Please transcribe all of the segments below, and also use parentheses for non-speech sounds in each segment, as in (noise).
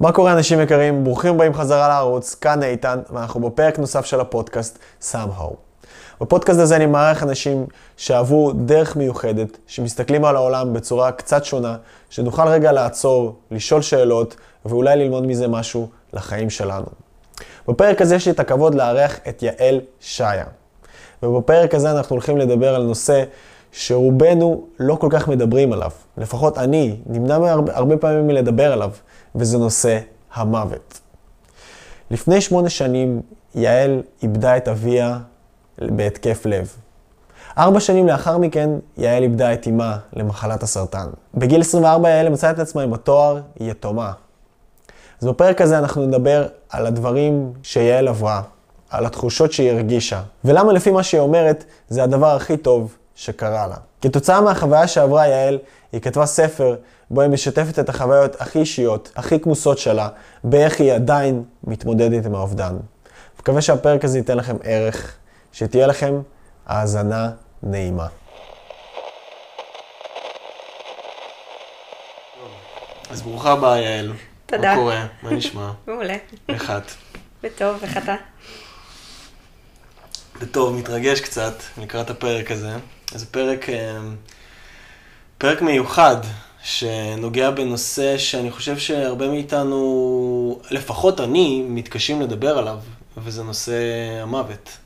מה קורה אנשים יקרים? ברוכים הבאים חזרה לערוץ, כאן איתן, ואנחנו בפרק נוסף של הפודקאסט somehow. בפודקאסט הזה אני מארח אנשים שעברו דרך מיוחדת, שמסתכלים על העולם בצורה קצת שונה, שנוכל רגע לעצור, לשאול שאלות, ואולי ללמוד מזה משהו לחיים שלנו. בפרק הזה יש לי את הכבוד לארח את יעל שעיה. ובפרק הזה אנחנו הולכים לדבר על נושא שרובנו לא כל כך מדברים עליו. לפחות אני נמנע הרבה, הרבה פעמים מלדבר עליו, וזה נושא המוות. לפני שמונה שנים יעל איבדה את אביה בהתקף לב. ארבע שנים לאחר מכן יעל איבדה את אמה למחלת הסרטן. בגיל 24 יעל מצאה את עצמה עם התואר יתומה. אז בפרק הזה אנחנו נדבר על הדברים שיעל עברה, על התחושות שהיא הרגישה, ולמה לפי מה שהיא אומרת, זה הדבר הכי טוב שקרה לה. כתוצאה מהחוויה שעברה יעל, היא כתבה ספר בו היא משתפת את החוויות הכי אישיות, הכי כמוסות שלה, באיך היא עדיין מתמודדת עם האובדן. מקווה שהפרק הזה ייתן לכם ערך, שתהיה לכם האזנה נעימה. אז ברוכה הבאה, יעל. תודה. מה קורה? מה נשמע? (laughs) מעולה. איך את? בטוב, איך אתה? בטוב, מתרגש קצת לקראת הפרק הזה. זה פרק, אה, פרק מיוחד, שנוגע בנושא שאני חושב שהרבה מאיתנו, לפחות אני, מתקשים לדבר עליו, וזה נושא המוות.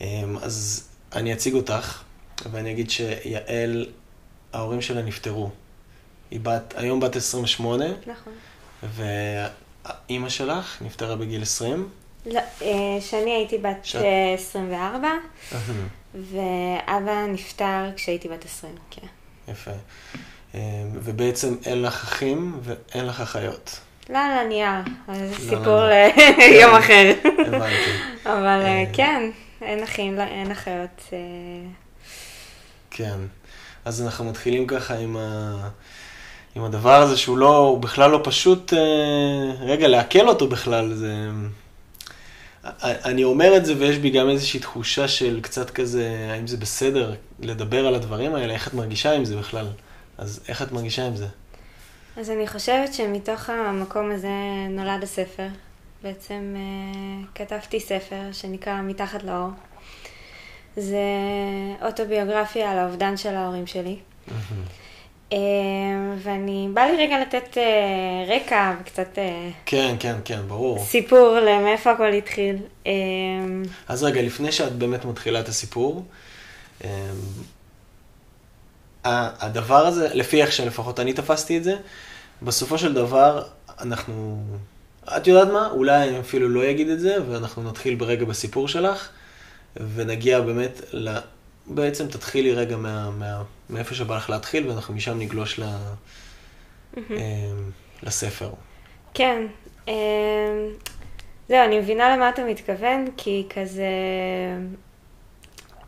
אה, אז אני אציג אותך, ואני אגיד שיעל, ההורים שלה נפטרו. היא בת, היום בת 28, נכון. ואימא שלך נפטרה בגיל 20. לא, אה, שאני הייתי בת אה, 24, ואבא נפטר כשהייתי בת 20, כן. יפה. אה, ובעצם אין לך אחים ואין לך אחיות. לא על הנייר, אבל זה לא, סיפור לא. ליום (laughs) אחר. הבנתי. אבל אה, אה. כן, אין אחים, לא, אין אחיות. אה, כן. אז אנחנו מתחילים ככה עם, ה... עם הדבר הזה שהוא לא, הוא בכלל לא פשוט, רגע, לעכל אותו בכלל, זה... אני אומר את זה ויש בי גם איזושהי תחושה של קצת כזה, האם זה בסדר לדבר על הדברים האלה, איך את מרגישה עם זה בכלל? אז איך את מרגישה עם זה? אז אני חושבת שמתוך המקום הזה נולד הספר. בעצם אה, כתבתי ספר שנקרא מתחת לאור. זה אוטוביוגרפיה על האובדן של ההורים שלי. אה, ואני, בא לי רגע לתת אה, רקע וקצת כן, כן, כן, ברור. סיפור למאיפה הכל התחיל. אז רגע, לפני שאת באמת מתחילה את הסיפור, הדבר הזה, לפי איך שלפחות אני תפסתי את זה, בסופו של דבר אנחנו... את יודעת מה? אולי אני אפילו לא אגיד את זה, ואנחנו נתחיל ברגע בסיפור שלך, ונגיע באמת ל... בעצם תתחילי רגע מה, מה, מאיפה שבא לך להתחיל, ואנחנו משם נגלוש ל... אמ, לספר. כן. אה, זהו, אני מבינה למה אתה מתכוון, כי כזה...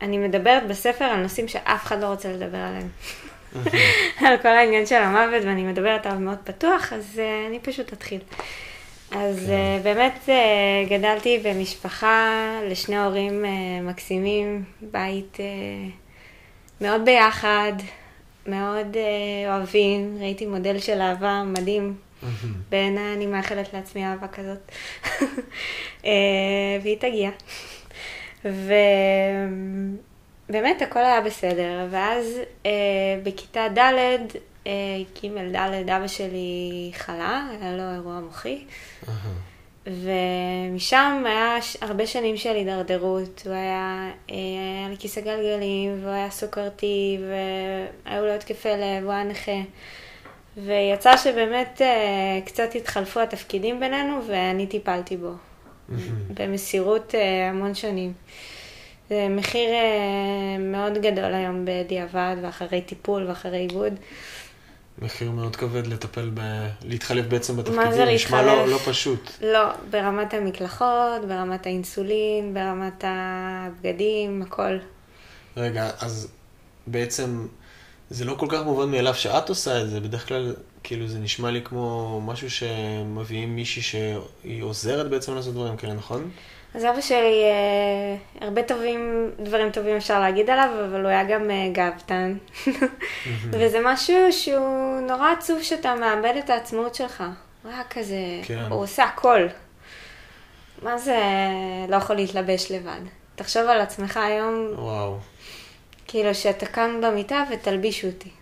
אני מדברת בספר על נושאים שאף אחד לא רוצה לדבר עליהם. על כל העניין של המוות, ואני מדברת עליו מאוד פתוח, אז uh, אני פשוט אתחיל. אז uh, באמת uh, גדלתי במשפחה לשני הורים uh, מקסימים, בית uh, מאוד ביחד, מאוד uh, אוהבים, ראיתי מודל של אהבה מדהים. בעיניי אני מאחלת לעצמי אהבה כזאת. (laughs) אה, והיא תגיע. ובאמת הכל היה בסדר, ואז אה, בכיתה ד', אה, ג' ד', אבא שלי חלה, היה לו אירוע מוחי, ומשם היה ש- הרבה שנים של הידרדרות, הוא היה, אה, היה לי כיסא גלגלים, והוא היה סוכרתי, והיו לו התקפי לב, הוא היה נכה. ויצא שבאמת אה, קצת התחלפו התפקידים בינינו, ואני טיפלתי בו. במסירות אה, המון שנים. זה מחיר אה, מאוד גדול היום בדיעבד, ואחרי טיפול ואחרי עיבוד. מחיר מאוד כבד לטפל ב... להתחלף בעצם מה בתפקידים, זה נשמע לא, להתחלף? לא פשוט. לא, ברמת המקלחות, ברמת האינסולין, ברמת הבגדים, הכל. רגע, אז בעצם זה לא כל כך מובן מאליו שאת עושה את זה, בדרך כלל כאילו זה נשמע לי כמו משהו שמביאים מישהי שהיא עוזרת בעצם לעשות דברים כאלה, נכון? אז אבא שלי, אה, הרבה טובים, דברים טובים אפשר להגיד עליו, אבל הוא היה גם אה, גאוותן. (laughs) וזה משהו שהוא נורא עצוב שאתה מאבד את העצמאות שלך. הוא היה כזה, כן. הוא עושה הכל. מה זה לא יכול להתלבש לבד? תחשוב על עצמך היום, וואו. כאילו שאתה קם במיטה ותלביש אותי.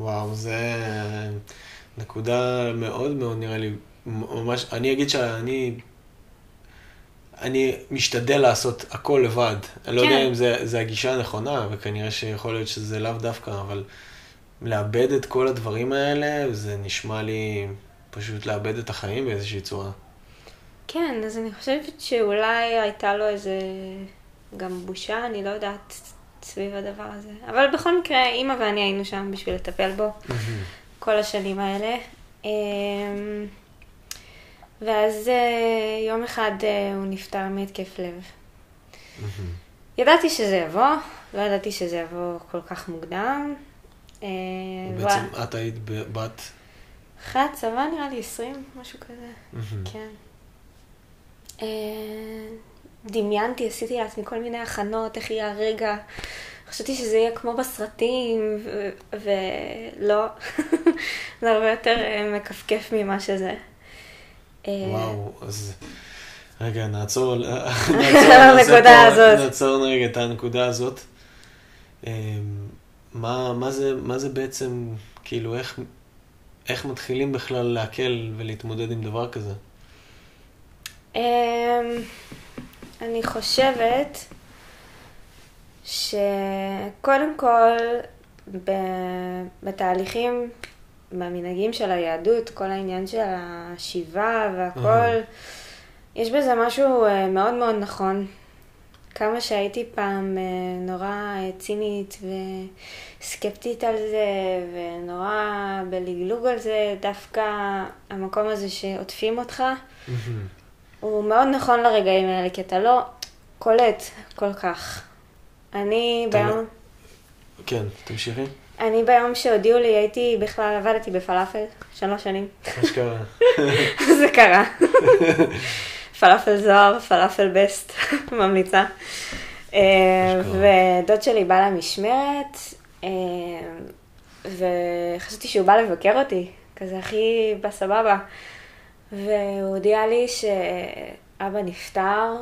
וואו, זה נקודה מאוד מאוד נראה לי, ממש, אני אגיד שאני, אני משתדל לעשות הכל לבד. אני לא יודע כן. אם זה, זה הגישה הנכונה, וכנראה שיכול להיות שזה לאו דווקא, אבל לאבד את כל הדברים האלה, זה נשמע לי פשוט לאבד את החיים באיזושהי צורה. כן, אז אני חושבת שאולי הייתה לו איזה גם בושה, אני לא יודעת, סביב הדבר הזה. אבל בכל מקרה, אימא ואני היינו שם בשביל לטפל בו כל השנים האלה. אמ, ואז אה, יום אחד אה, הוא נפטר מהתקף לב. ידעתי שזה יבוא, לא ידעתי שזה יבוא כל כך מוקדם. אה, בעצם את היית בת... אחרי הצבא נראה לי 20, משהו כזה. כן. אה, דמיינתי, עשיתי לעצמי כל מיני הכנות, איך יהיה הרגע. חשבתי שזה יהיה כמו בסרטים, ולא. (laughs) זה הרבה יותר אה, מכפכף ממה שזה. אה, וואו, אז רגע, נעצור, (laughs) (laughs) נעצור, על הנקודה הזאת. נעצור רגע את הנקודה הזאת. אמ, מה, מה, זה, מה זה בעצם, כאילו, איך, איך מתחילים בכלל להקל ולהתמודד עם דבר כזה? אני חושבת שקודם כל בתהליכים, במנהגים של היהדות, כל העניין של השיבה והכל. יש בזה משהו אה, מאוד מאוד נכון. כמה שהייתי פעם אה, נורא אה, צינית וסקפטית על זה, ונורא בלגלוג על זה, דווקא המקום הזה שעוטפים אותך, הוא מאוד נכון לרגעים האלה, כי אתה לא קולט כל כך. אני אתה לא- ביום, כן, תמשיכי. אני ביום שהודיעו לי, הייתי בכלל, עבדתי בפלאפל שלוש שנים. מה שקרה. (laughs) זה קרה. פלאפל זוהר, פלאפל בסט, (laughs) ממליצה. אה. ודוד שלי בא למשמרת, אה, וחשבתי שהוא בא לבקר אותי, כזה הכי בסבבה. והוא הודיע לי שאבא נפטר.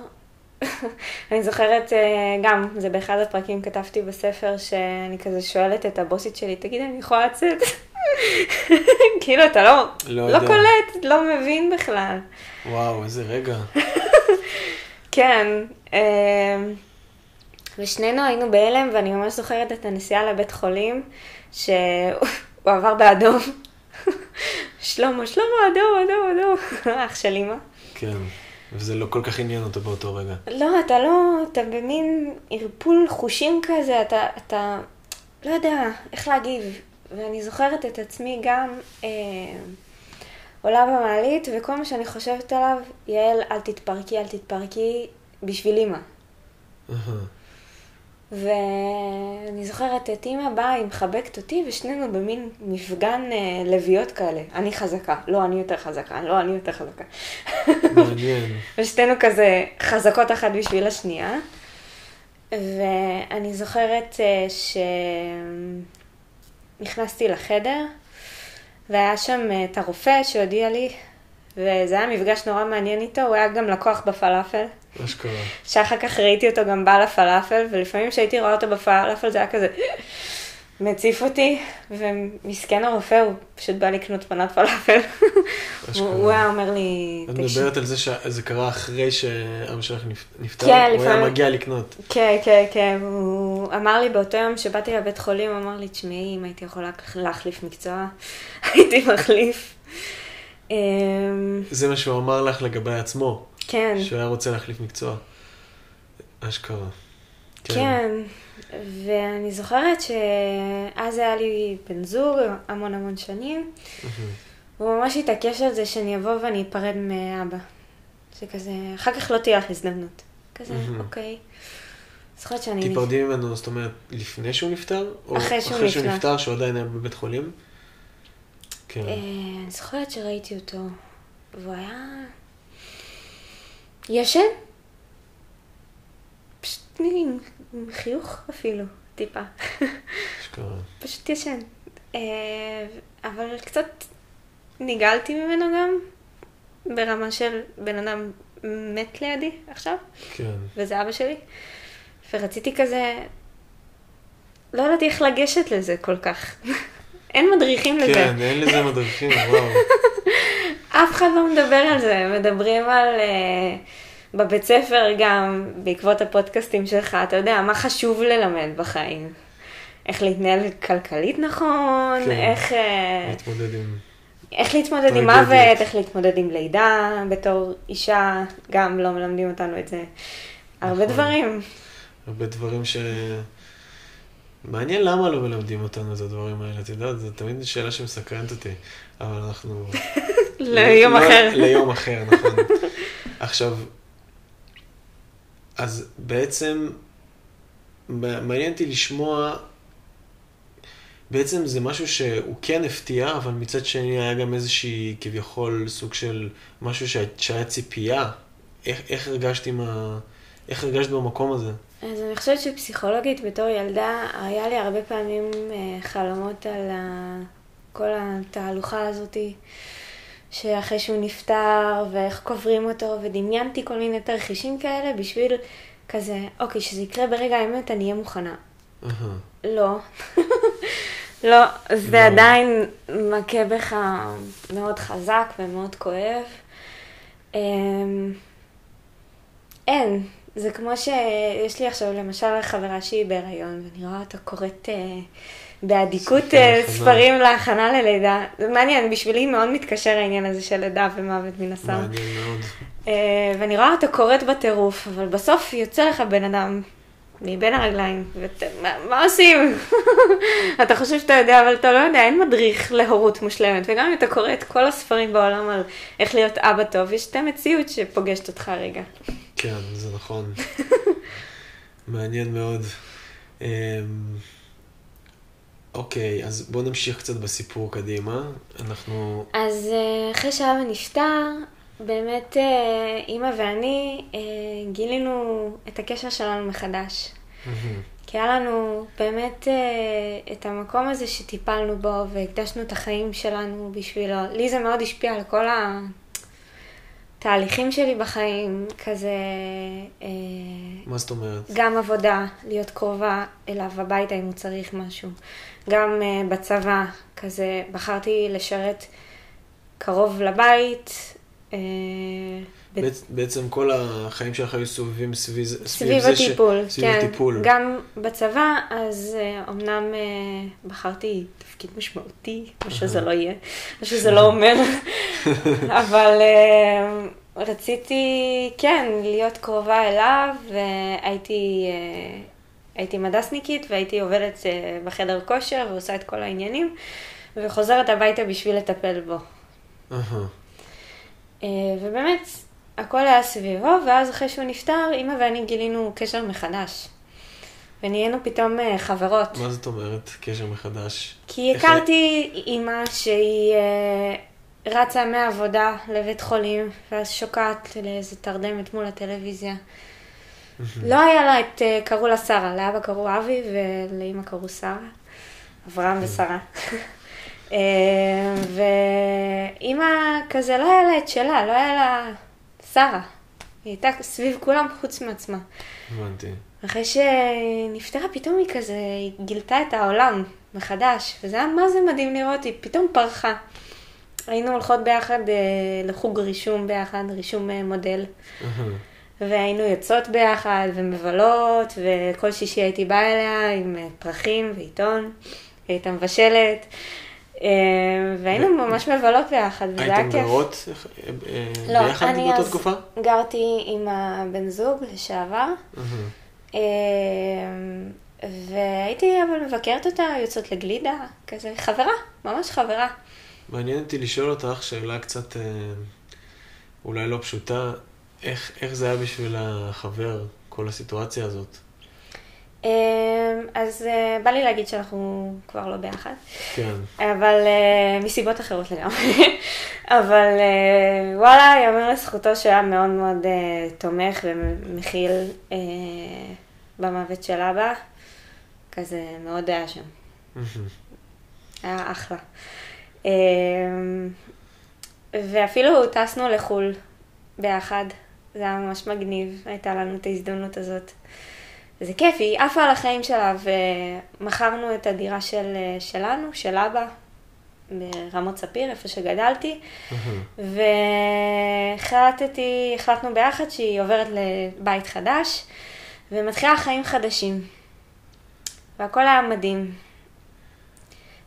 (laughs) אני זוכרת אה, גם, זה באחד הפרקים כתבתי בספר, שאני כזה שואלת את הבוסית שלי, תגידי, אני יכולה לצאת? (laughs) כאילו, אתה לא, לא לא. קולט, לא מבין בכלל. וואו, איזה רגע. (laughs) כן, אה, ושנינו היינו בהלם, ואני ממש זוכרת את הנסיעה לבית חולים, שהוא עבר באדום. שלמה, שלמה, אדום, אדום, אדום, (laughs) אח של אמא. כן. וזה לא כל כך עניין אותו באותו רגע. לא, אתה לא, אתה במין ערפול חושים כזה, אתה, אתה לא יודע איך להגיב. ואני זוכרת את עצמי גם אה, עולה במעלית, וכל מה שאני חושבת עליו, יעל, אל תתפרקי, אל תתפרקי, בשביל אימא. ואני זוכרת את אימא באה, היא מחבקת אותי, ושנינו במין מפגן אה, לביאות כאלה. אני חזקה, לא, אני יותר חזקה, לא, אני יותר חזקה. מעניין. (laughs) ושתינו כזה חזקות אחת בשביל השנייה. ואני זוכרת אה, שנכנסתי לחדר, והיה שם אה, את הרופא שהודיע לי, וזה היה מפגש נורא מעניין איתו, הוא היה גם לקוח בפלאפל. מה שקרה. שאחר כך ראיתי אותו גם בא לפלאפל, ולפעמים כשהייתי רואה אותו בפלאפל זה היה כזה מציף אותי, ומסכן הרופא, הוא פשוט בא לקנות מנת פלאפל. הוא היה אומר לי, את. מדברת על זה שזה קרה אחרי שאבא שלך נפ- נפטר? כן, הוא היה לפעמים- מגיע לקנות. כן, כן, כן, הוא אמר לי באותו יום שבאתי לבית חולים, הוא אמר לי, תשמעי, אם הייתי יכולה להחליף מקצוע, (laughs) הייתי מחליף. אמ, זה מה שהוא אמר לך לגבי עצמו, כן, שהוא היה רוצה להחליף מקצוע. אשכרה. כן, ואני זוכרת שאז היה לי בן זוג המון המון שנים. והוא ממש התעקש על זה שאני אבוא ואני אפרד מאבא. שכזה, אחר כך לא תהיה לך הזדמנות. כזה. אוקיי. זוכרת שאני... תיפרדי ממנו, זאת אומרת, לפני שהוא נפטר? אחרי שהוא אחרי שהוא נפטר. נפטר, שהוא עדיין היה בבית חולים? כן. אה, אני זוכרת שראיתי אותו, והוא היה... ישן? פשוט עם חיוך אפילו, טיפה. פשוט ישן. אה, אבל קצת נגעלתי ממנו גם, ברמה של בן אדם מת לידי עכשיו, כן. וזה אבא שלי. ורציתי כזה, לא ידעתי איך לגשת לזה כל כך. אין מדריכים לזה. כן, אין לזה מדריכים, וואו. (laughs) אף אחד לא מדבר על זה, מדברים על... Uh, בבית ספר גם, בעקבות הפודקאסטים שלך, אתה יודע, מה חשוב ללמד בחיים. איך להתנהל כלכלית נכון, כן. איך... אה, להתמודד עם... איך להתמודד עם. מוות, איך להתמודד עם לידה, בתור אישה, גם לא מלמדים אותנו את זה. הרבה נכון. דברים. הרבה דברים ש... מעניין למה לא מלמדים אותנו את הדברים האלה, את יודעת, זו תמיד שאלה שמסקרנת אותי, אבל אנחנו... (laughs) ליום לא- אחר. ליום אחר, נכון. (laughs) עכשיו, אז בעצם, מעניין אותי לשמוע, בעצם זה משהו שהוא כן הפתיע, אבל מצד שני היה גם איזושהי כביכול סוג של משהו שהיה ציפייה. איך, איך הרגשת עם ה... איך הרגשת במקום הזה? אז אני חושבת שפסיכולוגית בתור ילדה, היה לי הרבה פעמים אה, חלומות על ה... כל התהלוכה הזאתי, שאחרי שהוא נפטר, ואיך קוברים אותו, ודמיינתי כל מיני תרחישים כאלה בשביל כזה, אוקיי, שזה יקרה ברגע האמת, אני אהיה מוכנה. לא. (laughs) לא, זה לא. עדיין מכה בך מאוד חזק ומאוד כואב. אמ, אין, זה כמו שיש לי עכשיו למשל חברה שהיא בהיריון, ואני רואה אותה קוראת אה, באדיקות אה. ספרים להכנה ללידה. זה מעניין, בשבילי מאוד מתקשר העניין הזה של לידה ומוות מן הסתם. מעניין מאוד. אה, ואני רואה אותה קוראת בטירוף, אבל בסוף יוצא לך בן אדם מבין הרגליים, ומה מה עושים? (laughs) אתה חושב שאתה יודע, אבל אתה לא יודע, אין מדריך להורות מושלמת, וגם אם אתה קורא את כל הספרים בעולם על איך להיות אבא טוב, יש את המציאות שפוגשת אותך רגע. כן, זה נכון. (laughs) מעניין מאוד. אמ, אוקיי, אז בואו נמשיך קצת בסיפור קדימה. אנחנו... אז אה, אחרי שאבא נפטר, באמת אה, אימא ואני אה, גילינו את הקשר שלנו מחדש. כי היה לנו באמת את המקום הזה שטיפלנו בו והקדשנו את החיים שלנו בשבילו. לי זה מאוד השפיע על כל התהליכים שלי בחיים, כזה אה, מה זאת אומרת? גם עבודה, להיות קרובה אליו הביתה אם הוא צריך משהו. גם אה, בצבא, כזה בחרתי לשרת קרוב לבית. ב- בעצ- בעצם כל החיים שלך היו סובבים סביב סביב זה ש- הטיפול, סביב כן. הטיפול. גם בצבא, אז uh, אמנם uh, בחרתי תפקיד משמעותי, מה שזה לא יהיה, מה שזה לא אומר, (laughs) אבל uh, רציתי, כן, להיות קרובה אליו, והייתי הייתי מדסניקית, והייתי עובדת בחדר כושר ועושה את כל העניינים, וחוזרת הביתה בשביל לטפל בו. אהה. אה, ובאמת, הכל היה סביבו, ואז אחרי שהוא נפטר, אימא ואני גילינו קשר מחדש. ונהיינו פתאום אה, חברות. מה זאת אומרת? קשר מחדש? כי איך- הכרתי אימא שהיא אה, רצה מהעבודה לבית חולים, ואז שוקעת לאיזה תרדמת מול הטלוויזיה. לא היה לה את, אה, קראו לה שרה, לאבא קראו אבי ולאימא קראו שרה. אברהם ושרה. (laughs) אה, ואימא כזה, לא היה לה את שלה, לא היה לה שרה. היא הייתה סביב כולם חוץ מעצמה. הבנתי. אחרי שנפטרה, פתאום היא כזה, היא גילתה את העולם מחדש, וזה היה מה זה מדהים לראות, היא פתאום פרחה. היינו הולכות ביחד אה, לחוג רישום ביחד, רישום אה, מודל. והיינו יוצאות ביחד ומבלות, וכל שישי הייתי באה אליה עם אה, פרחים ועיתון, היא הייתה מבשלת, והיינו ממש מבלות ביחד, וזה היה הייתם כיף. גרות אה, אה, לא, ביחד אני באותה אז תקופה? גרתי עם הבן זוג לשעבר. והייתי אבל מבקרת אותה, יוצאות לגלידה, כזה חברה, ממש חברה. מעניין אותי לשאול אותך שאלה קצת אה, אולי לא פשוטה, איך, איך זה היה בשביל החבר, כל הסיטואציה הזאת? אמ, אז אה, בא לי להגיד שאנחנו כבר לא ביחד, כן. אבל אה, מסיבות אחרות לגמרי. (laughs) אבל אה, וואלה, יאמר לזכותו שהיה מאוד מאוד תומך ומכיל במוות של אבא, כזה מאוד היה שם. היה אחלה. אמ, ואפילו טסנו לחו"ל ביחד. זה היה ממש מגניב, הייתה לנו את ההזדמנות הזאת. זה כיף, היא עפה על החיים שלה, ומכרנו את הדירה של, שלנו, של אבא, ברמות ספיר, איפה שגדלתי, והחלטתי, החלטנו ביחד שהיא עוברת לבית חדש, ומתחילה חיים חדשים. והכל היה מדהים.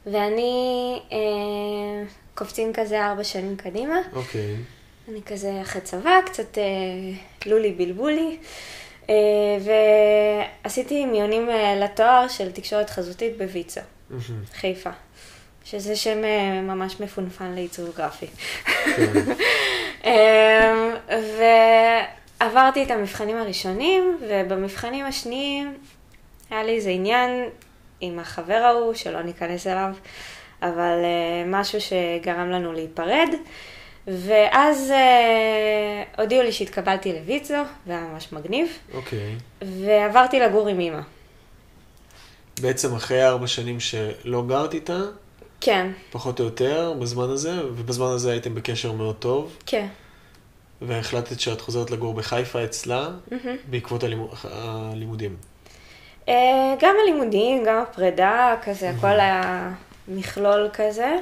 ואני, אה, קופצים כזה ארבע שנים קדימה. אוקיי. אני כזה אחרי צבא, קצת אה, לולי בלבולי. אה, ועשיתי מיונים אה, לתואר של תקשורת חזותית בוויצו, חיפה. שזה שם אה, ממש מפונפן לעיצוב גרפי. כן. (laughs) ועברתי את המבחנים הראשונים, ובמבחנים השניים היה לי איזה עניין עם החבר ההוא, שלא ניכנס אליו, אבל משהו שגרם לנו להיפרד. ואז uh, הודיעו לי שהתקבלתי לויצו, זה היה ממש מגניב, אוקיי. ועברתי לגור עם אימא. בעצם אחרי ארבע שנים שלא גרת איתה, כן, פחות או יותר, בזמן הזה, ובזמן הזה הייתם בקשר מאוד טוב, כן. והחלטת שאת חוזרת לגור בחיפה אצלה, בעקבות הלימוד, הלימודים. Uh, גם הלימודים, גם הפרידה, כזה, הכל היה מכלול כזה.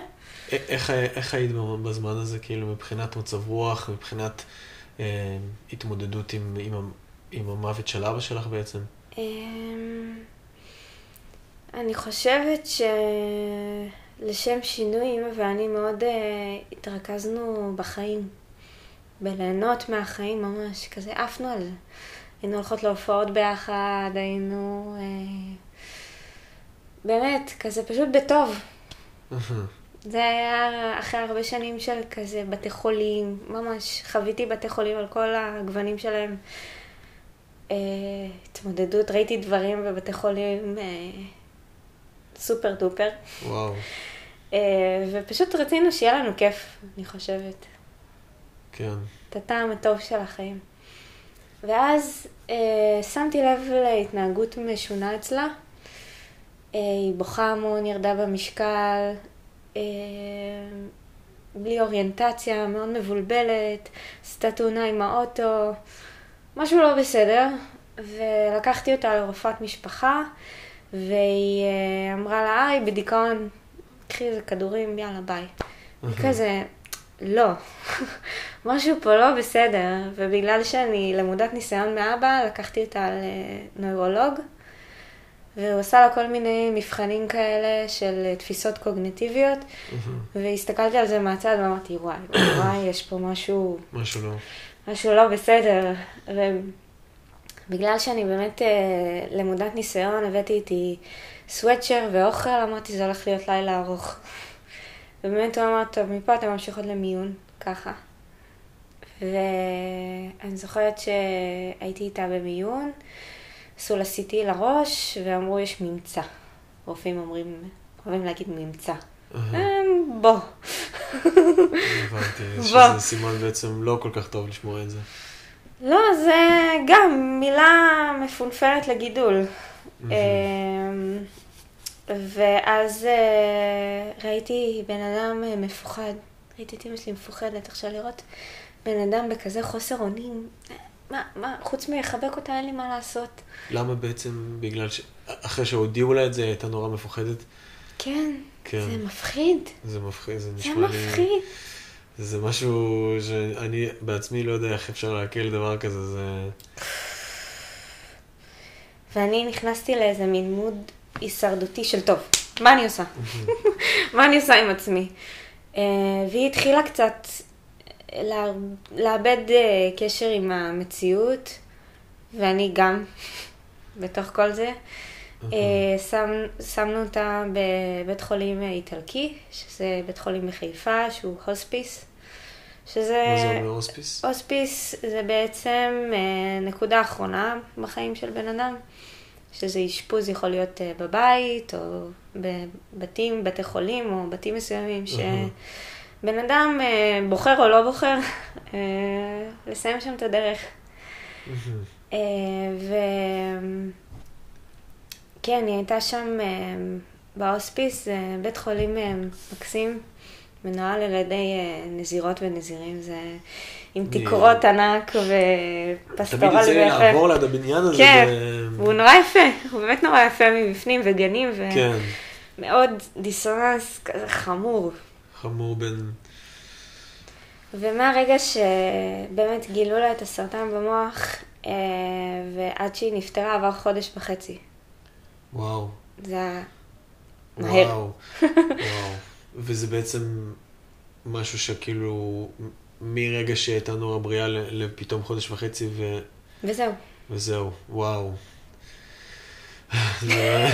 איך, איך היית בזמן הזה, כאילו, מבחינת מצב רוח, מבחינת אה, התמודדות עם, עם, עם המוות של אבא שלך בעצם? אמ, אני חושבת שלשם שינוי, אמא ואני מאוד uh, התרכזנו בחיים, בליהנות מהחיים ממש, כזה עפנו על זה. היינו הולכות להופעות ביחד, היינו... Uh, באמת, כזה פשוט בטוב. זה היה אחרי הרבה שנים של כזה בתי חולים, ממש חוויתי בתי חולים על כל הגוונים שלהם. אה, התמודדות, ראיתי דברים בבתי חולים אה, סופר דופר, וואו, אה, ופשוט רצינו שיהיה לנו כיף, אני חושבת. כן. את הטעם הטוב של החיים. ואז אה, שמתי לב להתנהגות משונה אצלה. אה, היא בוכה המון, ירדה במשקל, בלי אוריינטציה, מאוד מבולבלת, עשתה תאונה עם האוטו, משהו לא בסדר. ולקחתי אותה לרופאת משפחה, והיא אה, אמרה לה, היי, בדיכאון, קחי איזה כדורים, יאללה, ביי. כזה, לא, משהו פה לא בסדר, ובגלל שאני למודת ניסיון מאבא, לקחתי אותה לנוירולוג, והוא עשה לה כל מיני מבחנים כאלה של תפיסות קוגניטיביות, והסתכלתי על זה מהצד ואמרתי, וואי, (coughs) וואי, יש פה משהו, משהו לא. משהו לא בסדר. ובגלל שאני באמת אה, למודת ניסיון, הבאתי איתי סוואטשר ואוכל, אמרתי, זה הולך להיות לילה ארוך. (laughs) ובאמת הוא אמר, טוב, מפה אתם ממשיכות למיון, ככה. ואני זוכרת שהייתי איתה במיון, עשו לה CT לראש, ואמרו, יש ממצא. רופאים אומרים, אוהבים להגיד ממצא. אמ, בוא. הבנתי. שזה סימן בעצם לא כל כך טוב לשמוע את זה. לא, זה גם מילה מפונפנת לגידול. אמ, ואז אה, ראיתי בן אדם אה, מפוחד. ראיתי את אמא שלי מפוחדת. עכשיו לראות בן אדם בכזה חוסר אונים. מה, מה, חוץ מלחבק אותה אין לי מה לעשות. למה בעצם, בגלל ש... אחרי שהודיעו לה את זה, היא הייתה נורא מפוחדת? כן, כן. זה מפחיד. זה מפחיד, זה זה נשמע לי... מפחיד. זה משהו שאני בעצמי לא יודע איך אפשר לעכל דבר כזה, זה... ואני נכנסתי לאיזה מין מוד הישרדותי של טוב, מה אני עושה? (laughs) (laughs) מה אני עושה עם עצמי? אה, והיא התחילה קצת לאבד אה, קשר עם המציאות, ואני גם (laughs) בתוך כל זה. אה, שם, שמנו אותה בבית חולים אה, איטלקי, שזה בית חולים בחיפה, שהוא הוספיס. שזה... מה זה אומר הוספיס? הוספיס זה בעצם נקודה אחרונה בחיים של בן אדם, שזה אשפוז יכול להיות בבית, או בבתים, בתי חולים, או בתים מסוימים, שבן אדם אה, בוחר או לא בוחר, אה, לסיים שם את הדרך. (laughs) אה, ו... כן, היא הייתה שם אה, בהוספיס, זה בית חולים אה, מקסים, מנוהל על ידי אה, נזירות ונזירים, זה עם תקרות ענק ופסטורל תמיד יצא לי לעבור ליד הבניין הזה. כן, ו- והוא נורא יפה, הוא באמת נורא יפה מבפנים וגנים, כן, ומאוד דיסוננס כזה חמור. חמור בין... ומהרגע שבאמת גילו לה את הסרטן במוח, אה, ועד שהיא נפטרה עבר חודש וחצי. וואו. זה היה מהר. וואו. וואו. וזה בעצם משהו שכאילו, מרגע שהייתה נורא בריאה לפתאום חודש וחצי ו... וזהו. וזהו, וואו. (laughs) זה...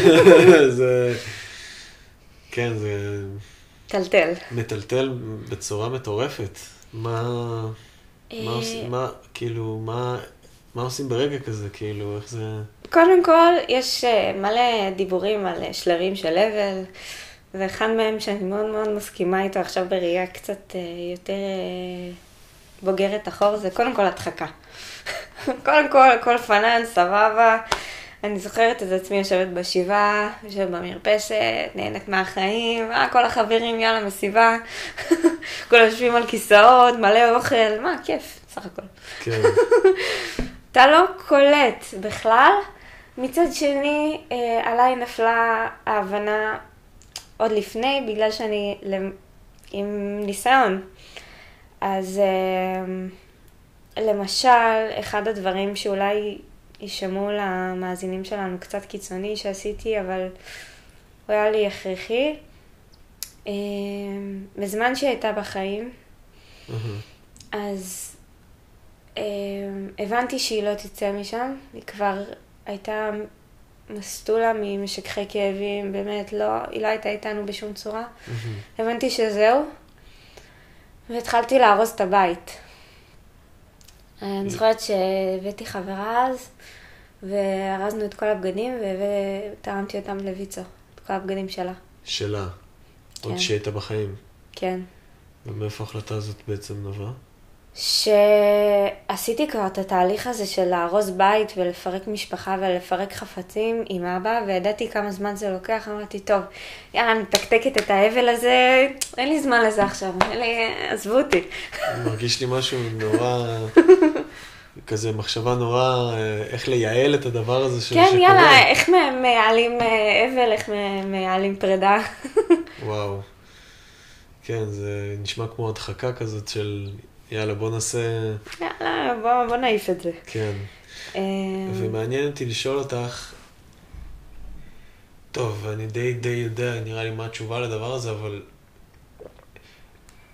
זה... כן, זה טלטל. מטלטל בצורה מטורפת. מה... מה אה, עושים, מה, כאילו, מה, מה עושים ברגע כזה, כאילו, איך זה... קודם כל, יש אה, מלא דיבורים על אה, שלבים של אבל, ואחד מהם שאני מאוד מאוד מסכימה איתו עכשיו בראייה קצת יותר בוגרת אחור, זה קודם כל הדחקה. (laughs) קודם כל, הכל פנן, סבבה. אני זוכרת את עצמי יושבת בשבעה, יושבת במרפסת, נהנית מהחיים, אה, כל החברים, יאללה, מסיבה. (laughs) כולם יושבים על כיסאות, מלא אוכל, מה, כיף, סך הכל. כן, (laughs) אתה לא קולט בכלל. מצד שני, אה, עליי נפלה ההבנה עוד לפני, בגלל שאני למ- עם ניסיון. אז אה, למשל, אחד הדברים שאולי יישמעו למאזינים שלנו קצת קיצוני שעשיתי, אבל הוא היה לי הכרחי. אה, בזמן שהיא הייתה בחיים, אהה, אז אה, הבנתי שהיא לא תצא משם, היא כבר הייתה מסטולה ממשככי כאבים, באמת, לא, היא לא הייתה איתנו בשום צורה. אהה. הבנתי שזהו, והתחלתי לארוז את הבית. אני זוכרת שהבאתי חברה אז, וארזנו את כל הבגדים, ותרמתי אותם לויצו, את כל הבגדים שלה. שלה, עוד כן. שהייתה בחיים. כן. ומאיפה ההחלטה הזאת בעצם נבעה? שעשיתי כבר את התהליך הזה של לארוז בית ולפרק משפחה ולפרק חפצים עם אבא, וידעתי כמה זמן זה לוקח, אמרתי, טוב, יאללה, אני מתקתקת את האבל הזה, אין לי זמן לזה עכשיו, אין לי, עזבו אותי. מרגיש לי משהו נורא, כזה מחשבה נורא, אה, איך לייעל את הדבר הזה ש- כן, שקורה. יאללה, איך מייעלים אה, אבל, איך מייעלים פרידה. וואו. כן, זה נשמע כמו הדחקה כזאת של, יאללה, בוא נעשה, יאללה, בוא, בוא נעיף את זה. כן. אה, ומעניין אותי לשאול אותך, טוב, אני די די יודע, נראה לי מה התשובה לדבר הזה, אבל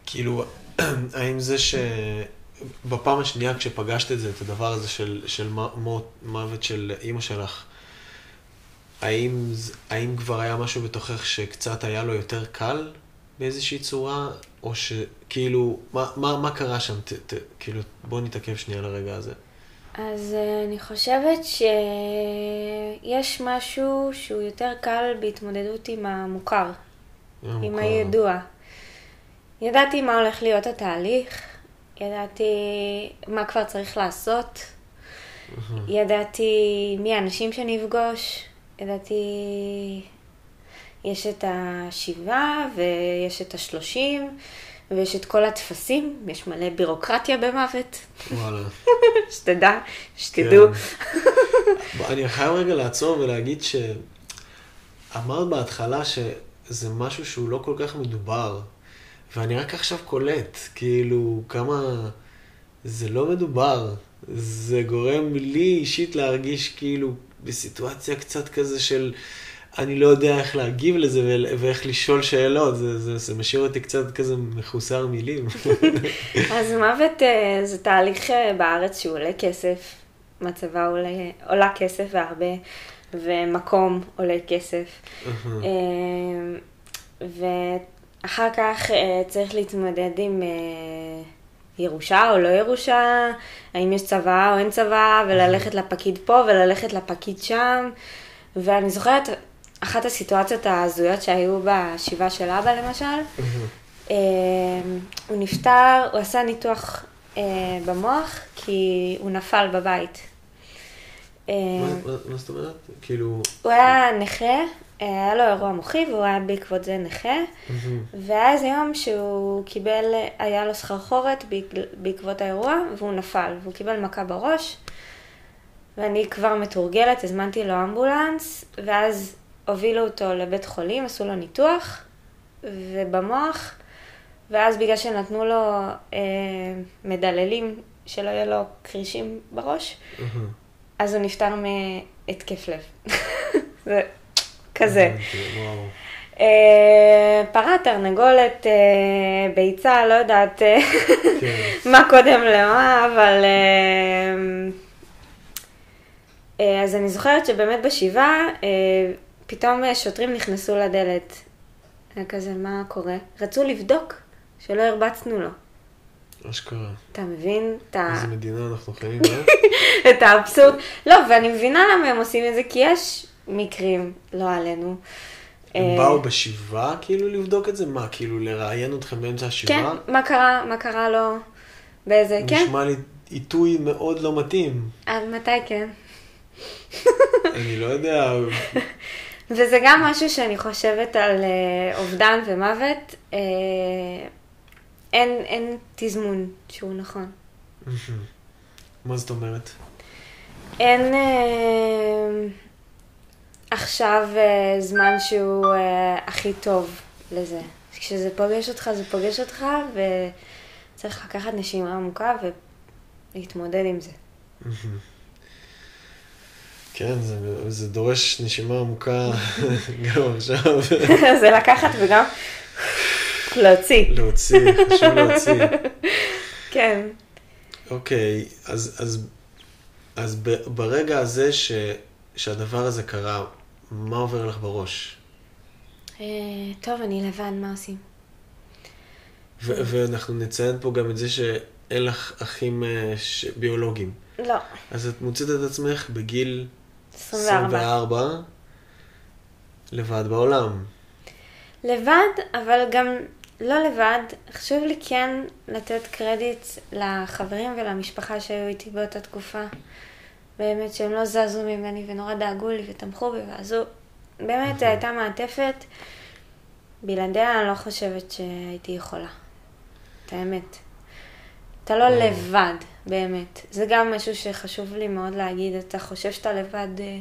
כאילו, (clears throat) האם זה שבפעם השנייה כשפגשת את זה, את הדבר הזה של, של מות, מוות של אימא שלך, האם, האם כבר היה משהו בתוכך שקצת היה לו יותר קל באיזושהי צורה, או שכאילו, מה, מה, מה קרה שם? ת, ת, כאילו, בוא נתעכב שנייה על הרגע הזה. אז אה, אני חושבת שיש משהו שהוא יותר קל בהתמודדות עם המוכר, עם המוכר. הידוע. ידעתי מה הולך להיות התהליך, ידעתי מה כבר צריך לעשות, ידעתי מי האנשים שנפגוש, ידעתי... יש את השבעה ויש את השלושים ויש את כל הטפסים, יש מלא בירוקרטיה במוות, וואלה. (laughs) שתדע, שתדעו. כן. (laughs) אני חייב רגע לעצור ולהגיד שאמרת בהתחלה שזה משהו שהוא לא כל כך מדובר, ואני רק עכשיו קולט, כאילו, כמה זה לא מדובר. זה גורם לי אישית להרגיש כאילו בסיטואציה קצת כזה של אני לא יודע איך להגיב לזה ואיך לשאול שאלות, זה, זה, זה משאיר אותי קצת כזה מחוסר מילים. (laughs) אז מוות אה, זה תהליך אה, בארץ שהוא עולה כסף, מצבה עולה, עולה כסף והרבה, ומקום עולה כסף. אה, ואחר כך אה, צריך להתמודד עם ירושה או לא ירושה, האם יש צבא או אין צבא, וללכת לפקיד פה וללכת לפקיד שם. ואני זוכרת אחת הסיטואציות ההזויות שהיו בשבעה של אבא למשל, אה, הוא נפטר, הוא עשה ניתוח אה, במוח כי הוא נפל בבית. אה, מה, מה, מה זאת אומרת? כאילו, הוא היה נכה, היה לו אירוע מוחי והוא היה בעקבות זה נכה, והיה איזה יום שהוא קיבל, היה לו סחרחורת בעק- בעקבות האירוע, והוא נפל, והוא קיבל מכה בראש, ואני כבר מתורגלת, הזמנתי לו אמבולנס, ואז הובילו אותו לבית חולים, עשו לו ניתוח, ובמוח, ואז בגלל שנתנו לו אה, מדללים, שלא יהיה לו קרישים בראש, אז הוא נפטר מהתקף לב. (laughs) זה כזה. וואו. אה, פרה, תרנגולת, אה, ביצה, לא יודעת אה, כן. (laughs) מה קודם למה, אבל... אז אני זוכרת שבאמת בשבעה, פתאום אה, שוטרים נכנסו לדלת. היה כזה, מה קורה? רצו לבדוק שלא הרבצנו לו. אשכרה. אתה מבין? את ה- איזה מדינה אנחנו חיים, אה? (laughs) את האבסורד. לא, ואני מבינה למה הם עושים את זה, כי יש מקרים, לא עלינו. הם אה, באו בשבעה כאילו לבדוק את זה? מה, כאילו לראיין אתכם באמצע כן, השבעה? מה קרה, מה קרה לו, באיזה, כן, נשמע לי עיתוי מאוד לא מתאים. עד מתי כן. אני לא יודע, (laughs) וזה גם משהו שאני חושבת על אה, אובדן ומוות, אה, אין, אין תזמון שהוא נכון. מה זאת אומרת? אין אה, עכשיו אה, זמן שהוא אה, הכי טוב לזה. כשזה פוגש אותך, זה פוגש אותך, וצריך לקחת נשימה עמוקה ולהתמודד עם זה. כן, זה, זה דורש נשימה עמוקה (laughs) גם עכשיו. (laughs) זה לקחת וגם להוציא. להוציא, חשוב להוציא. (laughs) כן. אוקיי, אז, אז, אז ב- ברגע הזה ש, שהדבר הזה קרה, מה עובר לך בראש? אה, טוב, אני לבד, מה עושים? ו- ואנחנו נציין פה גם את זה שאין לך אחים אה, ש- ביולוגיים. לא, אז את מוצאת את עצמך בגיל 24. 24 לבד בעולם. לבד, אבל גם לא לבד. חשוב לי כן לתת קרדיט לחברים ולמשפחה שהיו איתי באותה תקופה. באמת שהם לא זזו ממני ונורא דאגו לי ותמכו בי ועזו. באמת, זו הייתה מעטפת. בלעדיה אני לא חושבת שהייתי יכולה. את האמת. אתה לא וואו. לבד, באמת. זה גם משהו שחשוב לי מאוד להגיד. אתה חושב שאתה לבד, אה,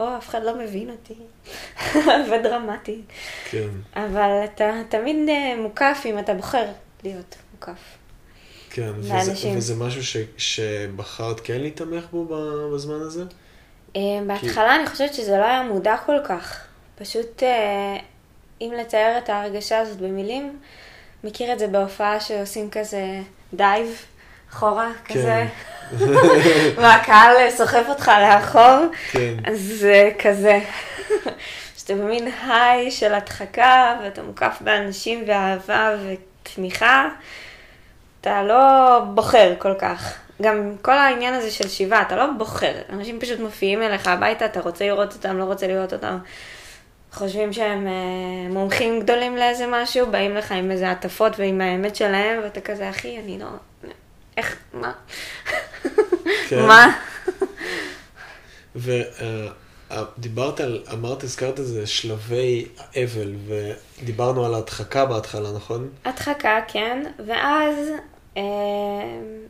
או, אף אחד לא מבין אותי. (laughs) ודרמטי. כן, אבל אתה תמיד אה, מוקף אם אתה בוחר להיות מוקף. כן. וזה. וזה משהו ש, שבחרת כן להתעמך בו בזמן הזה? אה, בהתחלה אני חושבת שזה לא היה מודע כל כך. פשוט, אה, אם לתאר את ההרגשה הזאת במילים, מכיר את זה בהופעה שעושים כזה דייב אחורה, כזה, (laughs) והקהל סוחב אותך לאחור, כן. אז זה כזה. (laughs) שאתה במין היי של הדחקה, ואתה מוקף באנשים ואהבה ותמיכה, אתה לא בוחר כל כך. גם כל העניין הזה של שיבה, אתה לא בוחר. אנשים פשוט מופיעים אליך הביתה, אתה רוצה לראות אותם, לא רוצה לראות אותם. חושבים שהם אה, מומחים גדולים לאיזה משהו, באים לך עם איזה הטפות ועם האמת שלהם, ואתה כזה, אחי, אני לא... איך, מה? כן. מה? ודיברת על, אמרת, הזכרת את זה, שלבי האבל, ודיברנו על ההדחקה בהתחלה, נכון? הדחקה, כן, ואז, אה,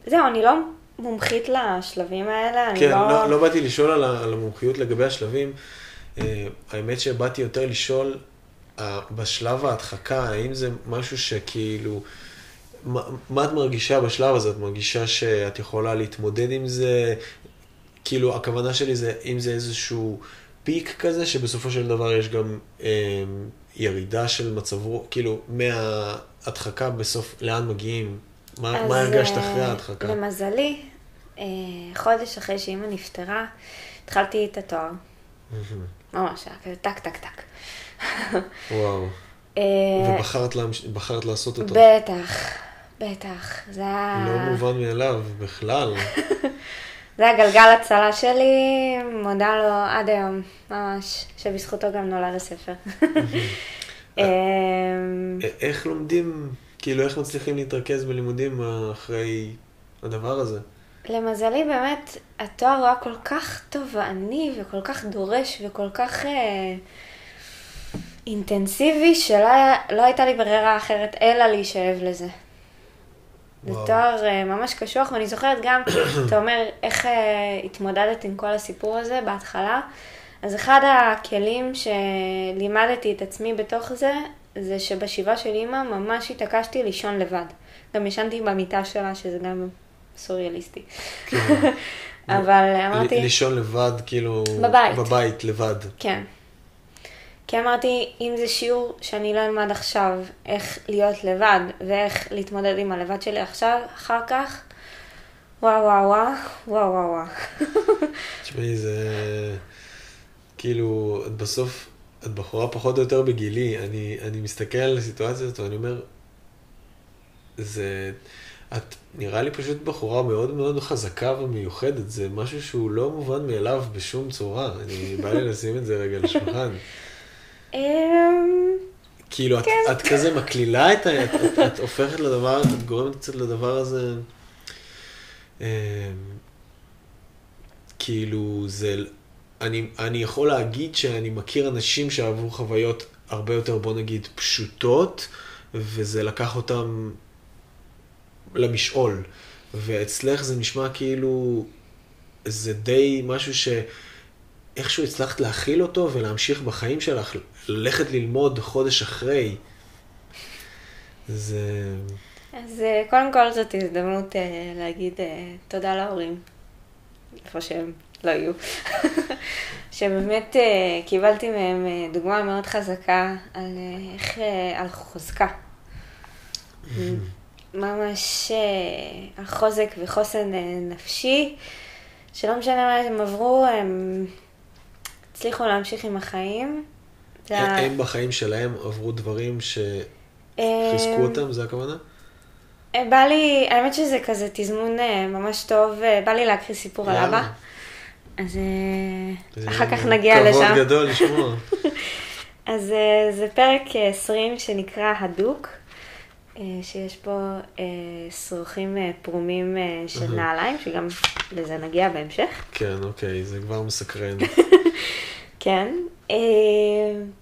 זהו, אני לא מומחית לשלבים האלה, אני כן, לא... לא, לא באתי לשאול על המומחיות לגבי השלבים. אה, האמת שבאתי יותר לשאול, בשלב ההדחקה, האם זה משהו שכאילו, מה, מה את מרגישה בשלב הזה? את מרגישה שאת יכולה להתמודד עם זה? כאילו, הכוונה שלי זה, אם זה איזשהו פיק כזה, שבסופו של דבר יש גם אה, ירידה של מצב רוח, כאילו, מההדחקה בסוף, לאן מגיעים? מה, אז, מה הרגשת אה, אחרי ההדחקה? למזלי, אה, חודש אחרי שאימא נפטרה, התחלתי את התואר. ממש, היה כזה טק, טק, טק. וואו. אה, ובחרת להמש... לעשות אותו. בטח, בטח. זה היה... לא מובן מאליו בכלל. (laughs) זה הגלגל הצלה שלי, מודה לו עד היום, ממש, שבזכותו גם נולד הספר. אמ, (laughs) א- איך לומדים, כאילו איך מצליחים להתרכז בלימודים אחרי הדבר הזה? למזלי באמת, התואר הוא היה כל כך תובעני וכל כך דורש וכל כך... אה, אינטנסיבי שלא היה, לא הייתה לי ברירה אחרת אלא להישאב לזה. זה. תואר אה, ממש קשוח, ואני זוכרת גם, (coughs) אתה אומר, איך אה, התמודדת עם כל הסיפור הזה בהתחלה. אז אחד הכלים שלימדתי את עצמי בתוך זה, זה שבשבעה של אימא ממש התעקשתי לישון לבד. גם ישנתי במיטה שלה, שזה גם סוריאליסטי. (laughs) אבל אמרתי... לישון לבד, כאילו... בבית. בבית, לבד. כן. כי אמרתי, אם זה שיעור שאני לא אלמד עכשיו איך להיות לבד ואיך להתמודד עם הלבד שלי עכשיו, אחר כך, וואו וואו וואו, וואו וואו וואו. (laughs) תשמעי, זה... כאילו, את בסוף, את בחורה פחות או יותר בגילי, אני, אני מסתכל על הסיטואציה הזאת ואני אומר, זה... את נראה לי פשוט בחורה מאוד מאוד חזקה ומיוחדת, זה משהו שהוא לא מובן מאליו בשום צורה. אני (laughs) בא לי לשים את זה רגע על השולחן. אמ, כאילו, את, את כזה מקלילה את ה... את, את, את הופכת לדבר, את גורמת קצת לדבר הזה... אמ, כאילו, זה... אני, אני יכול להגיד שאני מכיר אנשים שעברו חוויות הרבה יותר, בוא נגיד, פשוטות, וזה לקח אותם למשעול. ואצלך זה נשמע כאילו, זה די משהו ש... איכשהו הצלחת להכיל אותו ולהמשיך בחיים שלך, ללכת ללמוד חודש אחרי. זה... אז אה, קודם כל זאת הזדמנות אה, להגיד אה, תודה להורים, איפה שהם לא יהיו. (laughs) שבאמת קיבלתי מהם דוגמה מאוד חזקה על איך, על חוזקה. ממש אה, על חוזק וחוסן אה, נפשי, שלא משנה מה הם עברו, הם הצליחו להמשיך עם החיים. הם בחיים שלהם עברו דברים שחיזקו אה, אותם, זה הכוונה? בא לי, האמת שזה כזה תזמון ממש טוב, בא לי להקריא סיפור על. אבא. אז אחר כך נגיע לשם. כבוד גדול לשמוע. (laughs) אז זה פרק אה, 20 שנקרא הדוק, שיש בו אה, שרוכים אה, פרומים אה, של אהה. נעליים, שגם לזה נגיע בהמשך. כן, אוקיי, זה כבר מסקרן. (laughs) כן. אה,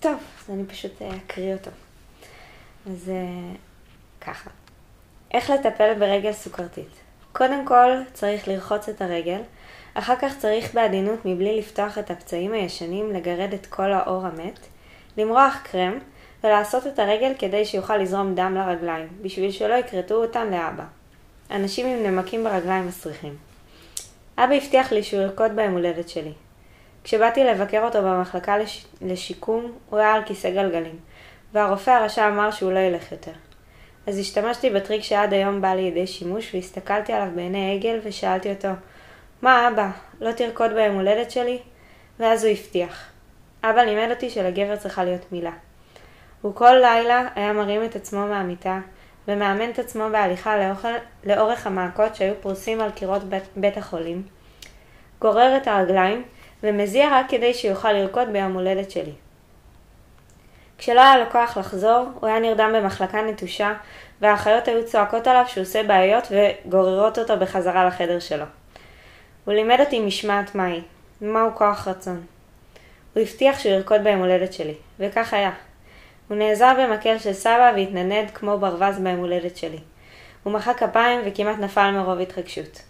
טוב, אז אני פשוט אה, אקריא אותו. אז אה, ככה. איך לטפל ברגל סוכרתית? קודם כל צריך לרחוץ את הרגל, אחר כך צריך בעדינות מבלי לפתוח את הפצעים הישנים לגרד את כל האור המת, למרוח קרם ולעשות את הרגל כדי שיוכל לזרום דם לרגליים, בשביל שלא יכרתו אותן לאבא. אנשים עם נמקים ברגליים מסריחים. אבא הבטיח לי שהוא ירקוד ביום הולדת שלי. כשבאתי לבקר אותו במחלקה לש... לשיקום, הוא היה על כיסא גלגלים, והרופא הרשע אמר שהוא לא ילך יותר. אז השתמשתי בטריק שעד היום בא לידי שימוש, והסתכלתי עליו בעיני עגל ושאלתי אותו, מה אבא, לא תרקוד ביום הולדת שלי? ואז הוא הבטיח. אבא לימד אותי שלגבר צריכה להיות מילה. הוא כל לילה היה מרים את עצמו מהמיטה, ומאמן את עצמו בהליכה לאורך, לאורך המעקות שהיו פרוסים על קירות בית, בית החולים, גורר את הרגליים, ומזיע רק כדי שיוכל לרקוד ביום הולדת שלי. כשלא היה לו כוח לחזור, הוא היה נרדם במחלקה נטושה, והאחיות היו צועקות עליו שהוא עושה בעיות וגוררות אותו בחזרה לחדר שלו. הוא לימד אותי משמעת מהי, מהו כוח רצון. הוא הבטיח שהוא ירקוד ביום הולדת שלי, וכך היה. הוא נעזר במקל של סבא והתנדנד כמו ברווז ביום הולדת שלי. הוא מחא כפיים וכמעט נפל מרוב התרגשות.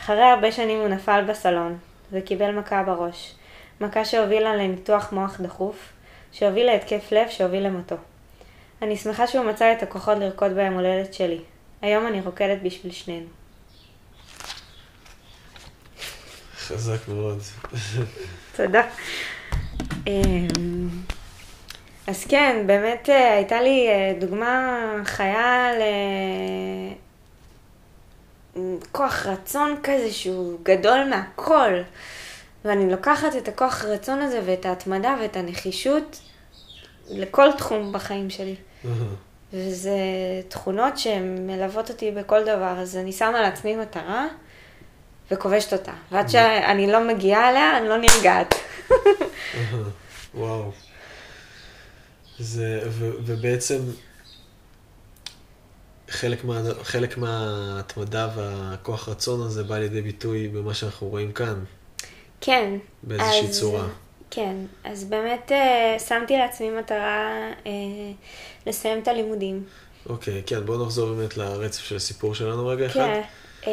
אחרי הרבה שנים הוא נפל בסלון, וקיבל מכה בראש. מכה שהובילה לניתוח מוח דחוף, שהוביל להתקף לב שהוביל למותו. אני שמחה שהוא מצא את הכוחות לרקוד ביום הולדת שלי. היום אני רוקדת בשביל שנינו. חזק מאוד. תודה. (laughs) אז כן, באמת אה, הייתה לי אה, דוגמה חיה לכוח רצון כזה שהוא גדול מהכל. ואני לוקחת את הכוח רצון הזה ואת ההתמדה ואת הנחישות לכל תחום בחיים שלי. וזה תכונות שמלוות אותי בכל דבר, אז אני שמה לעצמי מטרה וכובשת אותה. ועד שאני לא מגיעה אליה, אני לא נרגעת. (laughs) וואו. זה, ו, ובעצם חלק, מה, חלק מההתמדה והכוח רצון הזה בא לידי ביטוי במה שאנחנו רואים כאן, כן. באיזושהי אז, צורה. כן, אז באמת אה, שמתי לעצמי מטרה אה, לסיים את הלימודים. אוקיי, כן, בואו נחזור באמת לרצף של הסיפור שלנו רגע אחד. כן, אה,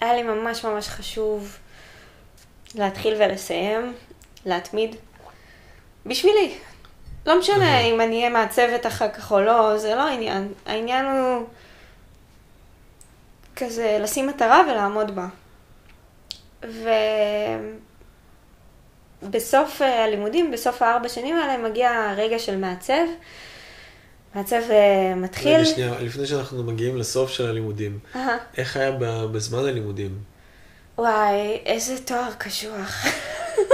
היה לי ממש ממש חשוב להתחיל ולסיים, להתמיד, בשבילי. לא משנה אם אני אהיה מעצבת אחר כך או לא, זה לא העניין. העניין הוא כזה לשים מטרה ולעמוד בה. ובסוף אה, הלימודים, בסוף הארבע שנים האלה, מגיע הרגע של מעצב. מעצב אה, מתחיל. רגע, שנייה, לפני שאנחנו מגיעים לסוף של הלימודים, אהה. איך היה בזמן הלימודים? וואי, איזה תואר קשוח.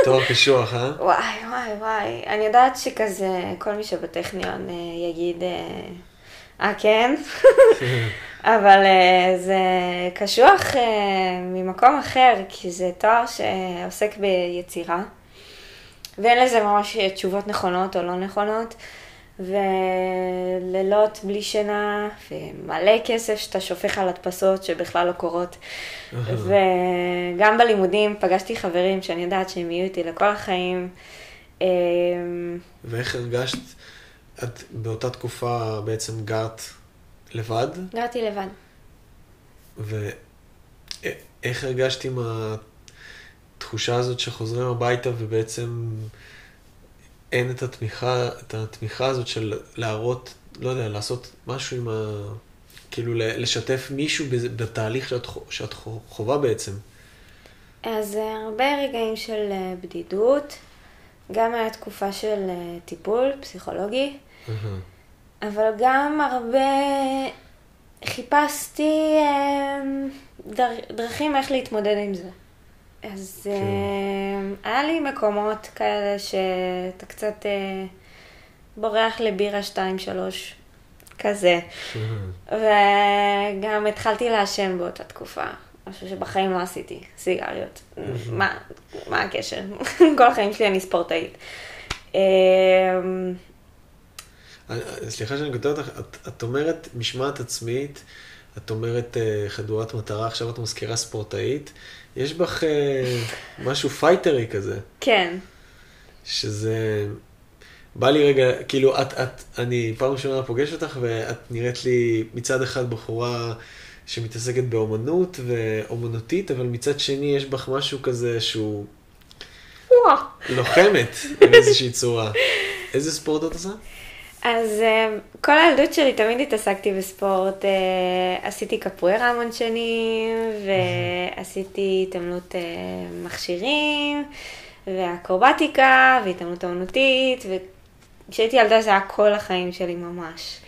תואר קשוח, אה? וואי, וואי, וואי. אני יודעת שכזה, כל מי שבטכניון אה, יגיד, אה, אה, כן? (laughs) אבל אה, זה קשוח אה, ממקום אחר, כי זה תואר שעוסק ביצירה, ואין לזה ממש תשובות נכונות או לא נכונות, ולילות בלי שינה, ומלא כסף שאתה שופך על הדפסות שבכלל לא קורות. וגם בלימודים פגשתי חברים שאני יודעת שהם יהיו איתי לכל החיים. אה, ואיך הרגשת, את באותה תקופה בעצם גרת לבד, גרתי לבד. ואיך הרגשת עם התחושה הזאת שחוזרים הביתה ובעצם אין את התמיכה, את התמיכה הזאת של להראות, לא יודע, לעשות משהו עם ה... כאילו לשתף מישהו בתהליך שאת, שאת חו- חווה בעצם. אז אה, הרבה רגעים של אה, בדידות, גם היה תקופה של אה, טיפול פסיכולוגי, אבל גם הרבה חיפשתי דר, דרכים איך להתמודד עם זה. אז אה, היה לי מקומות כאלה שאתה קצת אה, בורח לבירה 2-3, כזה. וגם התחלתי לעשן באותה תקופה, משהו שבחיים לא עשיתי, סיגריות. מה, מה הקשר? (laughs) כל החיים שלי אני ספורטאית. אמ, אה, סליחה שאני כותב אותך, את, את אומרת משמעת עצמית, את אומרת אה, חדורת מטרה, עכשיו את מזכירה ספורטאית, יש בך אה, משהו פייטרי כזה, כן, שזה... בא לי רגע, כאילו, את, את, אני פעם ראשונה פוגש אותך ואת נראית לי מצד אחד בחורה שמתעסקת באומנות ואומנותית, אבל מצד שני יש בך משהו כזה שהוא. לוחמת (laughs) באיזושהי צורה. איזה ספורט את עושה? אז אה, כל הילדות שלי תמיד התעסקתי בספורט. אה, עשיתי קפוארה המון שנים, ועשיתי התעמלות אה, מכשירים, ואקרובטיקה, והתעמלות אומנותית, וכשהייתי ילדה זה היה כל החיים שלי ממש.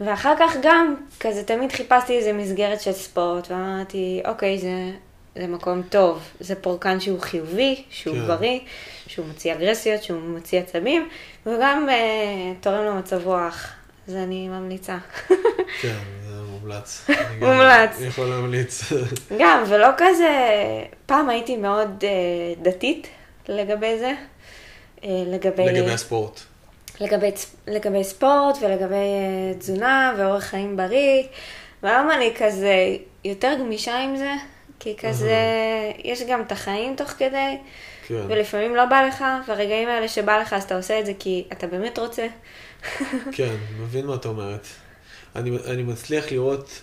ואחר כך גם, כזה תמיד חיפשתי איזה מסגרת של ספורט, ואמרתי, אוקיי, זה, זה מקום טוב, זה פורקן שהוא חיובי, שהוא כן. בריא, שהוא מוציא אגרסיות, שהוא מוציא עצבים, וגם אה, תורם למצב רוח, אז אני ממליצה. (laughs) כן, זה מומלץ. (laughs) אני מומלץ. יכול להמליץ. (laughs) גם, ולא כזה, פעם הייתי מאוד אה, דתית לגבי זה, אה, לגבי... לגבי הספורט. לגבי, לגבי ספורט ולגבי אה, תזונה ואורח חיים בריא. והיום אני כזה יותר גמישה עם זה, כי כזה, יש גם את החיים תוך כדי, כן. ולפעמים לא בא לך, והרגעים האלה שבא לך אז אתה עושה את זה כי אתה באמת רוצה. (laughs) כן, מבין מה את אומרת. אני, אני מצליח לראות,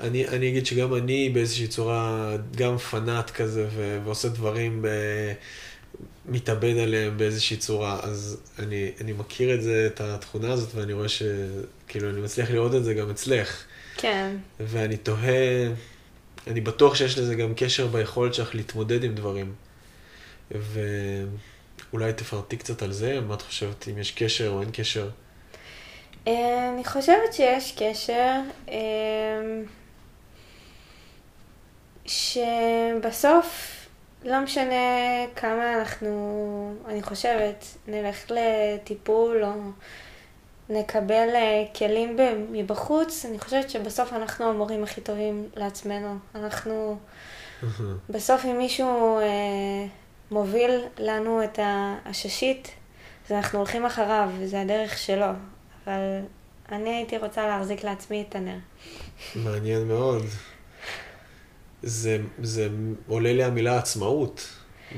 אני, אני אגיד שגם אני באיזושהי צורה גם פנאט כזה ו, ועושה דברים, ב, מתאבד עליהם באיזושהי צורה, אז אני, אני מכיר את זה, את התכונה הזאת, ואני רואה שכאילו אני מצליח לראות את זה גם אצלך. כן. ואני תוהה, אני בטוח שיש לזה גם קשר ביכולת שלך להתמודד עם דברים. ואולי תפרטי קצת על זה, מה את חושבת, אם יש קשר או אין קשר? אה, אני חושבת שיש קשר, אה, שבסוף, לא משנה כמה אנחנו, אני חושבת, נלך לטיפול או נקבל אה, כלים מבחוץ, אני חושבת שבסוף אנחנו המורים הכי טובים לעצמנו. אנחנו, בסוף אם מישהו אה, מוביל לנו את העששית, אז אנחנו הולכים אחריו, וזה הדרך שלו. אבל אני הייתי רוצה להחזיק לעצמי את הנר. מעניין מאוד. זה, זה עולה לי המילה עצמאות.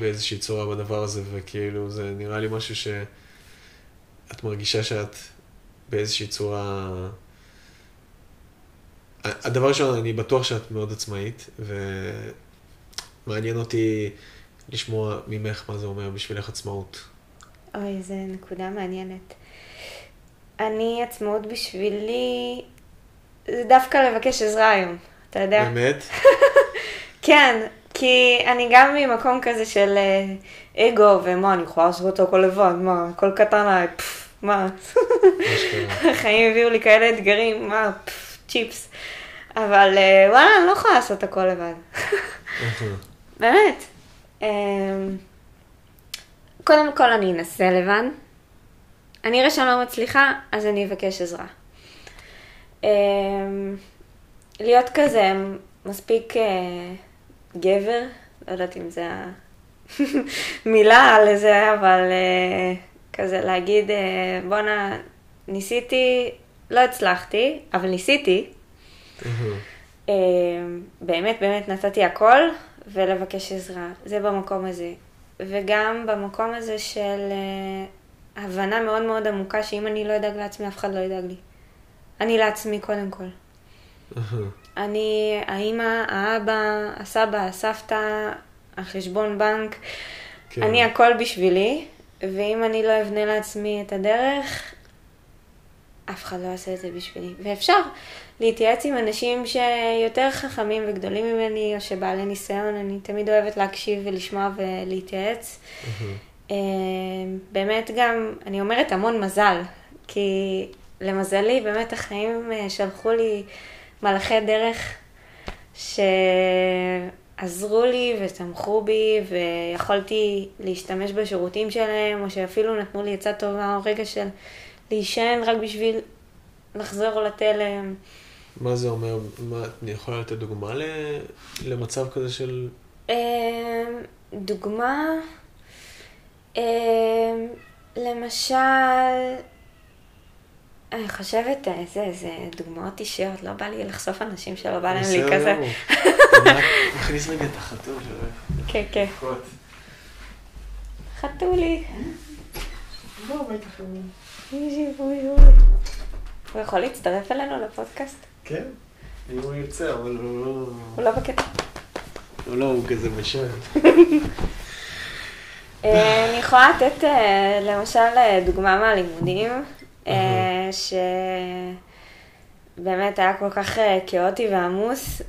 באיזושהי צורה בדבר הזה, וכאילו זה נראה לי משהו שאת מרגישה שאת באיזושהי צורה... הדבר ראשון, אני בטוח שאת מאוד עצמאית, ומעניין אותי לשמוע ממך מה זה אומר בשבילך עצמאות. אוי, זו נקודה מעניינת. אני, עצמאות בשבילי, זה דווקא לבקש עזרה היום, אתה יודע? באמת? (laughs) כן, כי אני גם ממקום כזה של אה, אגו, ומה, אני יכולה לעשות אותו הכל לבד, מה, הכל קטן עליי, פפפ, מה? החיים הביאו לי כאלה אתגרים, מה, צ'יפס. אבל אה, וואלה, אני לא יכולה לעשות הכל לבד. באמת. אמ, קודם כל אני אנסה לבד. אני אראה שאני לא מצליחה, אז אני אבקש עזרה. אמ, להיות כזה מספיק אה, גבר, לא יודעת אם זה המילה (laughs) לזה, אבל אה, כזה להגיד, אה, בואנה, ניסיתי, לא הצלחתי, אבל ניסיתי. באמת, באמת נתתי הכל, ולבקש עזרה. זה במקום הזה. וגם במקום הזה של uh, הבנה מאוד מאוד עמוקה שאם אני לא אדאג לעצמי, אף אחד לא ידאג לי. אני לעצמי קודם כל. אני, האימא, האבא, הסבא, הסבתא, החשבון בנק, כן. אני הכל בשבילי, ואם אני לא אבנה לעצמי את הדרך, אף אחד לא יעשה את זה בשבילי. ואפשר להתייעץ עם אנשים שיותר חכמים וגדולים ממני, או שבעלי ניסיון, אני תמיד אוהבת להקשיב ולשמוע ולהתייעץ. Mm-hmm. באמת גם, אני אומרת המון מזל, כי למזלי, באמת החיים אה, שלחו לי מלאכי דרך שעזרו לי ותמכו בי, ויכולתי להשתמש בשירותים שלהם, או שאפילו נתנו לי עצה טובה, או רגע של להישען רק בשביל לחזור לתלם. מה זה אומר? מה, אני יכולה לתת דוגמה למצב כזה של... אמ, דוגמה, אמ, למשל, אני חושבת איזה, איזה דוגמאות אישיות, לא בא לי לחשוף אנשים שלא בא להם לי כזה. מכניס רגע את החתול שלו. כן, כן. חתולי. בטח. הוא יכול להצטרף אלינו לפודקאסט? כן, אם הוא ירצה, אבל הוא לא... הוא לא בקטע. הוא לא, הוא כזה בשל. אה, אני יכולה לתת אה, למשל אה, דוגמה מהלימודים, שבאמת היה כל כך כאוטי ועמוס,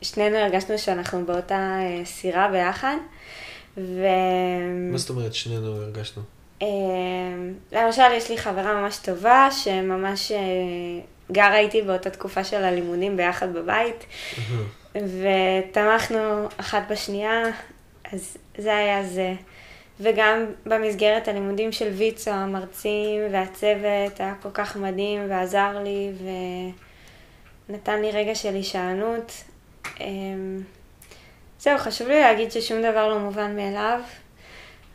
ושנינו הרגשנו שאנחנו באותה סירה ביחד. ו... מה זאת אומרת שנינו הרגשנו? למשל, יש לי חברה ממש טובה, שממש גרה איתי באותה תקופה של הלימודים ביחד בבית, ותמכנו אחת בשנייה, אז זה היה זה. וגם במסגרת הלימודים של ויצו, המרצים והצוות היה כל כך מדהים ועזר לי ונתן לי רגע של הישענות. אמ, זהו, חשוב לי להגיד ששום דבר לא מובן מאליו,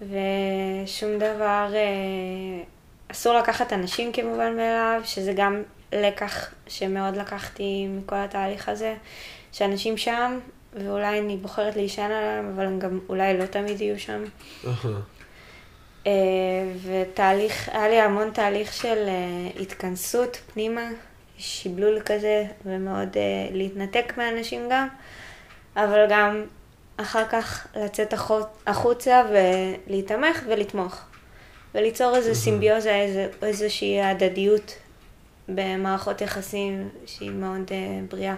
ושום דבר, אה, אסור לקחת אנשים כמובן מאליו, שזה גם לקח שמאוד לקחתי מכל התהליך הזה, שאנשים שם, ואולי אני בוחרת להישען עליהם, אבל הם גם אולי לא תמיד יהיו שם. Uh, ותהליך, היה לי המון תהליך של uh, התכנסות פנימה, שיבלול כזה, ומאוד uh, להתנתק מאנשים גם, אבל גם אחר כך לצאת החוצה ולהתמך ולתמוך. וליצור איזו סימביוזה, איזו, איזושהי הדדיות במערכות יחסים שהיא מאוד uh, בריאה.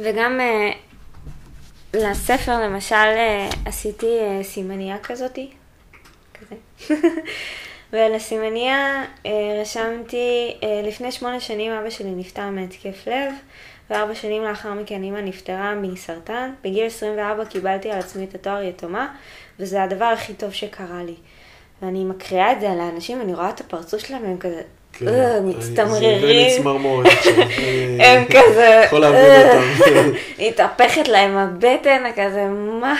וגם uh, לספר, למשל, uh, עשיתי uh, סימניה כזאתי, כזה. (laughs) ולסימניה רשמתי, לפני שמונה שנים אבא שלי נפטר מהתקף לב, וארבע שנים לאחר מכן אימא נפטרה מסרטן. בגיל 24 קיבלתי על עצמי את התואר יתומה, וזה הדבר הכי טוב שקרה לי. ואני מקריאה את זה לאנשים, אני רואה את הפרצוף שלהם, הם כזה, אה, מצטמררים. (laughs) הם כזה, יכול להבין אה, אותם. מתהפכת להם הבטן, כזה, מה?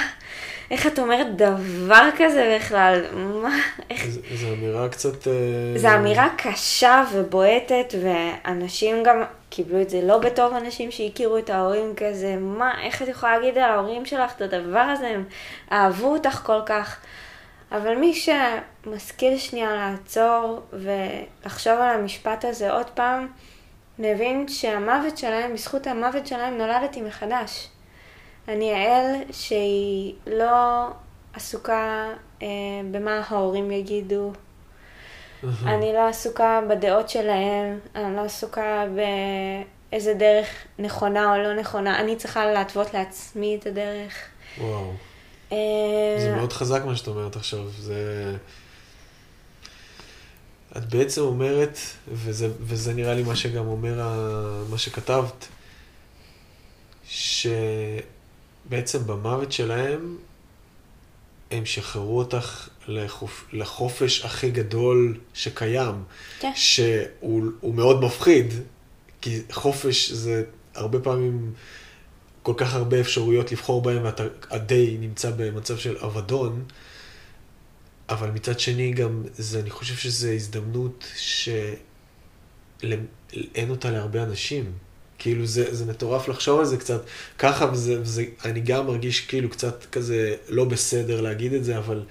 איך את אומרת דבר כזה בכלל? מה? איך... זו אמירה קצת... אה, זו אמירה קשה ובועטת, ואנשים גם קיבלו את זה לא בטוב אנשים שהכירו את ההורים כזה, מה, איך את יכולה להגיד על ההורים שלך את הדבר הזה, הם אהבו אותך כל כך. אבל מי שמשכיל שנייה לעצור ולחשוב על המשפט הזה עוד פעם, מבין שהמוות שלהם, בזכות המוות שלהם נולדתי מחדש. אני יעל שהיא לא עסוקה אה, במה ההורים יגידו, אני לא עסוקה בדעות שלהם, אני לא עסוקה באיזה דרך נכונה או לא נכונה, אני צריכה להתוות לעצמי את הדרך. וואו. אה, זה מאוד חזק מה שאת אומרת עכשיו, זה... את בעצם אומרת, וזה, וזה נראה לי מה שגם אומר מה שכתבת, שבעצם במוות שלהם הם שחררו אותך לחופ... לחופש הכי גדול שקיים, כן. שהוא מאוד מפחיד, כי חופש זה הרבה פעמים כל כך הרבה אפשרויות לבחור בהן, ואתה די נמצא במצב של אבדון, אבל מצד שני גם, זה, אני חושב שזו הזדמנות שאין אותה להרבה אנשים. כאילו זה, זה מטורף לחשוב על זה קצת ככה, וזה, וזה, אני גם מרגיש כאילו קצת כזה לא בסדר להגיד את זה, אבל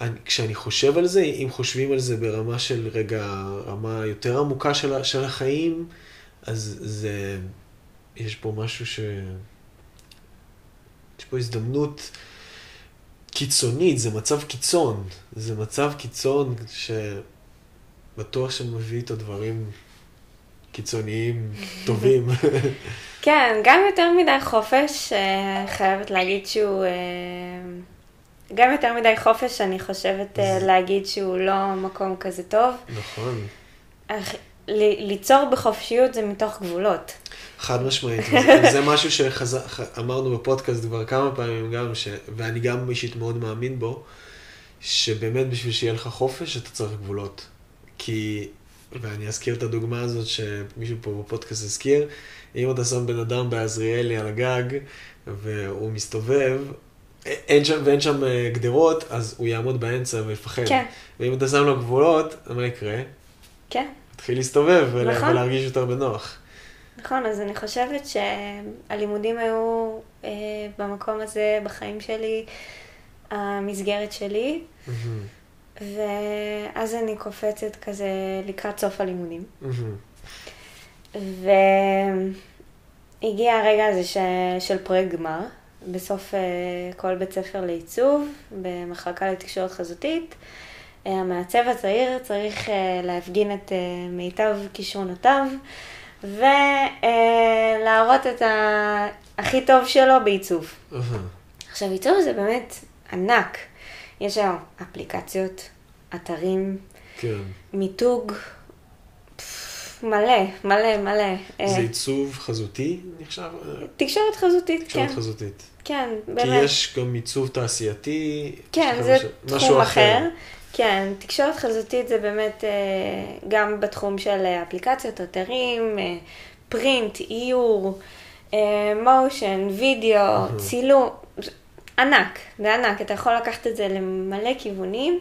אני, כשאני חושב על זה, אם חושבים על זה ברמה של רגע, רמה יותר עמוקה של, של החיים, אז זה, יש פה משהו ש... יש פה הזדמנות קיצונית, זה מצב קיצון. זה מצב קיצון שבטוח שמביא איתו דברים קיצוניים טובים. (laughs) כן, גם יותר מדי חופש, אה, חייבת להגיד שהוא... אה, גם יותר מדי חופש, אני חושבת אה. להגיד שהוא לא מקום כזה טוב. נכון. ליצור בחופשיות זה מתוך גבולות. חד משמעית, (laughs) זה, משהו שאמרנו בפודקאסט כבר כמה פעמים גם, ש... ואני גם אישית מאוד מאמין בו, שבאמת בשביל שיהיה לך חופש אתה צריך גבולות. כי ואני אזכיר את הדוגמה הזאת שמישהו פה בפודקאסט הזכיר, אם אתה שם בן אדם בעזריאלי על הגג, והוא מסתובב, אין שם, ואין שם אה, גדרות, אז הוא יעמוד באמצע ויפחד. כן. ואם אתה שם לו גבולות, מה יקרה? כן. תתחיל להסתובב ולה, נכון. ולהרגיש יותר בנוח. נכון, אז אני חושבת שהלימודים היו אה, במקום הזה, בחיים שלי, המסגרת שלי. Mm-hmm. ואז אני קופצת כזה לקראת סוף הלימודים. והגיע הרגע הזה ש... של פרויקט גמר, בסוף uh, כל בית ספר לעיצוב, במחלקה לתקשורת חזותית. המעצב הצעיר צריך uh, להפגין את uh, מיטב כישרונותיו ולהראות את. הכי טוב שלו בעיצוב. עכשיו, עיצוב זה באמת ענק. יש היום אפליקציות, אתרים, כן. מיתוג, מלא, מלא, מלא. זה אה, עיצוב חזותי נחשב? תקשורת חזותית, תקשורת כן. תקשורת חזותית. כן, באמת. כי יש גם עיצוב תעשייתי. כן, זה מש... תחום אחר. אחר. כן, תקשורת חזותית זה באמת אה, גם בתחום של אפליקציות, אתרים, פרינט, איור, מושן, וידאו, צילום, ענק, זה ענק, אתה יכול לקחת את זה למלא כיוונים.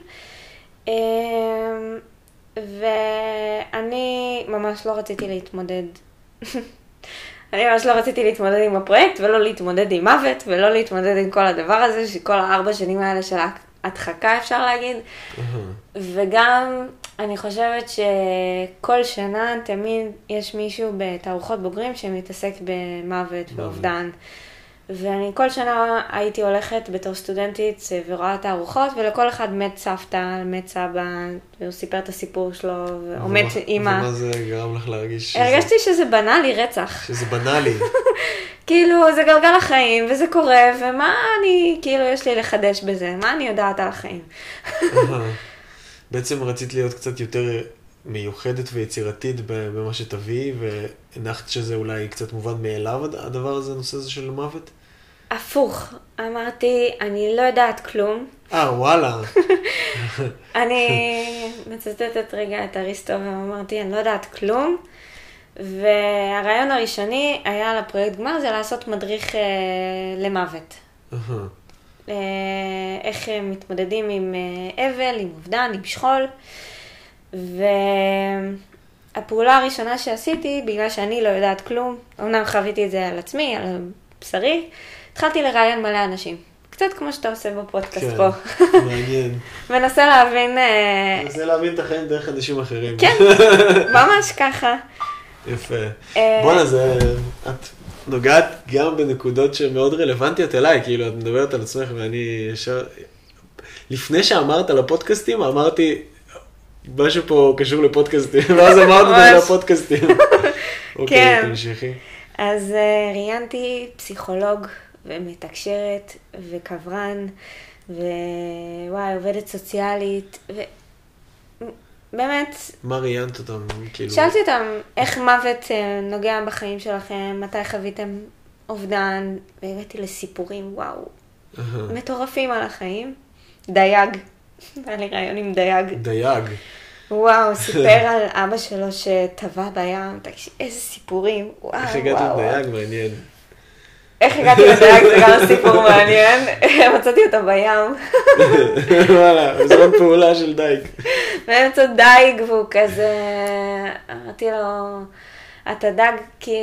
ואני ממש לא רציתי להתמודד. (laughs) אני ממש לא רציתי להתמודד עם הפרויקט, ולא להתמודד עם מוות, ולא להתמודד עם כל הדבר הזה, שכל הארבע שנים האלה של ההדחקה, אפשר להגיד. וגם, אני חושבת שכל שנה תמיד יש מישהו בתערוכות בוגרים שמתעסק במוות ואובדן. ואני כל שנה הייתי הולכת בתור סטודנטית ורואה את הארוחות, ולכל אחד מת סבתא, מת סבא, והוא סיפר את הסיפור שלו, או מת אימא. ומה זה גרם לך להרגיש שזה... הרגשתי שזה בנאלי רצח. שזה בנאלי. (laughs) כאילו, זה גלגל החיים, וזה קורה, ומה אני, כאילו, יש לי לחדש בזה? מה אני יודעת על החיים? (laughs) בעצם רצית להיות קצת יותר מיוחדת ויצירתית במה שתביאי, והנחת שזה אולי קצת מובן מאליו, הדבר הזה, הנושא הזה של מוות? הפוך, אמרתי, אני לא יודעת כלום. אה, וואלה. (laughs) אני (laughs) מצטטת רגע את אריסטו ואמרתי, אני לא יודעת כלום. והרעיון הראשוני היה לפרויקט גמר זה לעשות מדריך אה, למוות. אה, איך מתמודדים עם אה, אבל, עם אובדן, עם שכול. הפעולה הראשונה שעשיתי, בגלל שאני לא יודעת כלום, אמנם חוויתי את זה על עצמי, על בשרי, התחלתי לראיין מלא אנשים. קצת כמו שאתה עושה בפודקאסט כן, פה. מעניין. (laughs) מנסה להבין, אה, מנסה להבין את החיים דרך אנשים אחרים. כן, ממש ככה. יפה. אה, בואנה, זה... את נוגעת גם בנקודות שמאוד רלוונטיות אליי, כאילו, את מדברת על עצמך ואני ישר... לפני שאמרת על הפודקאסטים, אמרתי, משהו פה קשור לפודקאסטים, (laughs) ואז אמרת את זה. לפודקאסטים. (laughs) אוקיי, כן. תמשיכי. אז אה, ראיינתי פסיכולוג ומתקשרת וקברן, ווואי, עובדת סוציאלית, ובאמת, מה ראיינת אותם, כאילו? שאלתי אותם איך מוות אה, נוגע בחיים שלכם, מתי חוויתם אובדן, והגעתי לסיפורים, וואו. מטורפים על החיים. דייג, (laughs) היה לי ריאיון עם דייג. דייג. וואו, (laughs) סיפר על אבא שלו שטבע בים, תקשיב, איזה סיפורים, וואו, איך הגעת וואו. לדייג? מעניין. איך הגעתי לדייג זה גם סיפור מעניין, (laughs) מצאתי אותו בים, (laughs) וואלה, בזמן פעולה של דייג. באמצע דייג והוא כזה, אמרתי לו, אתה דג כי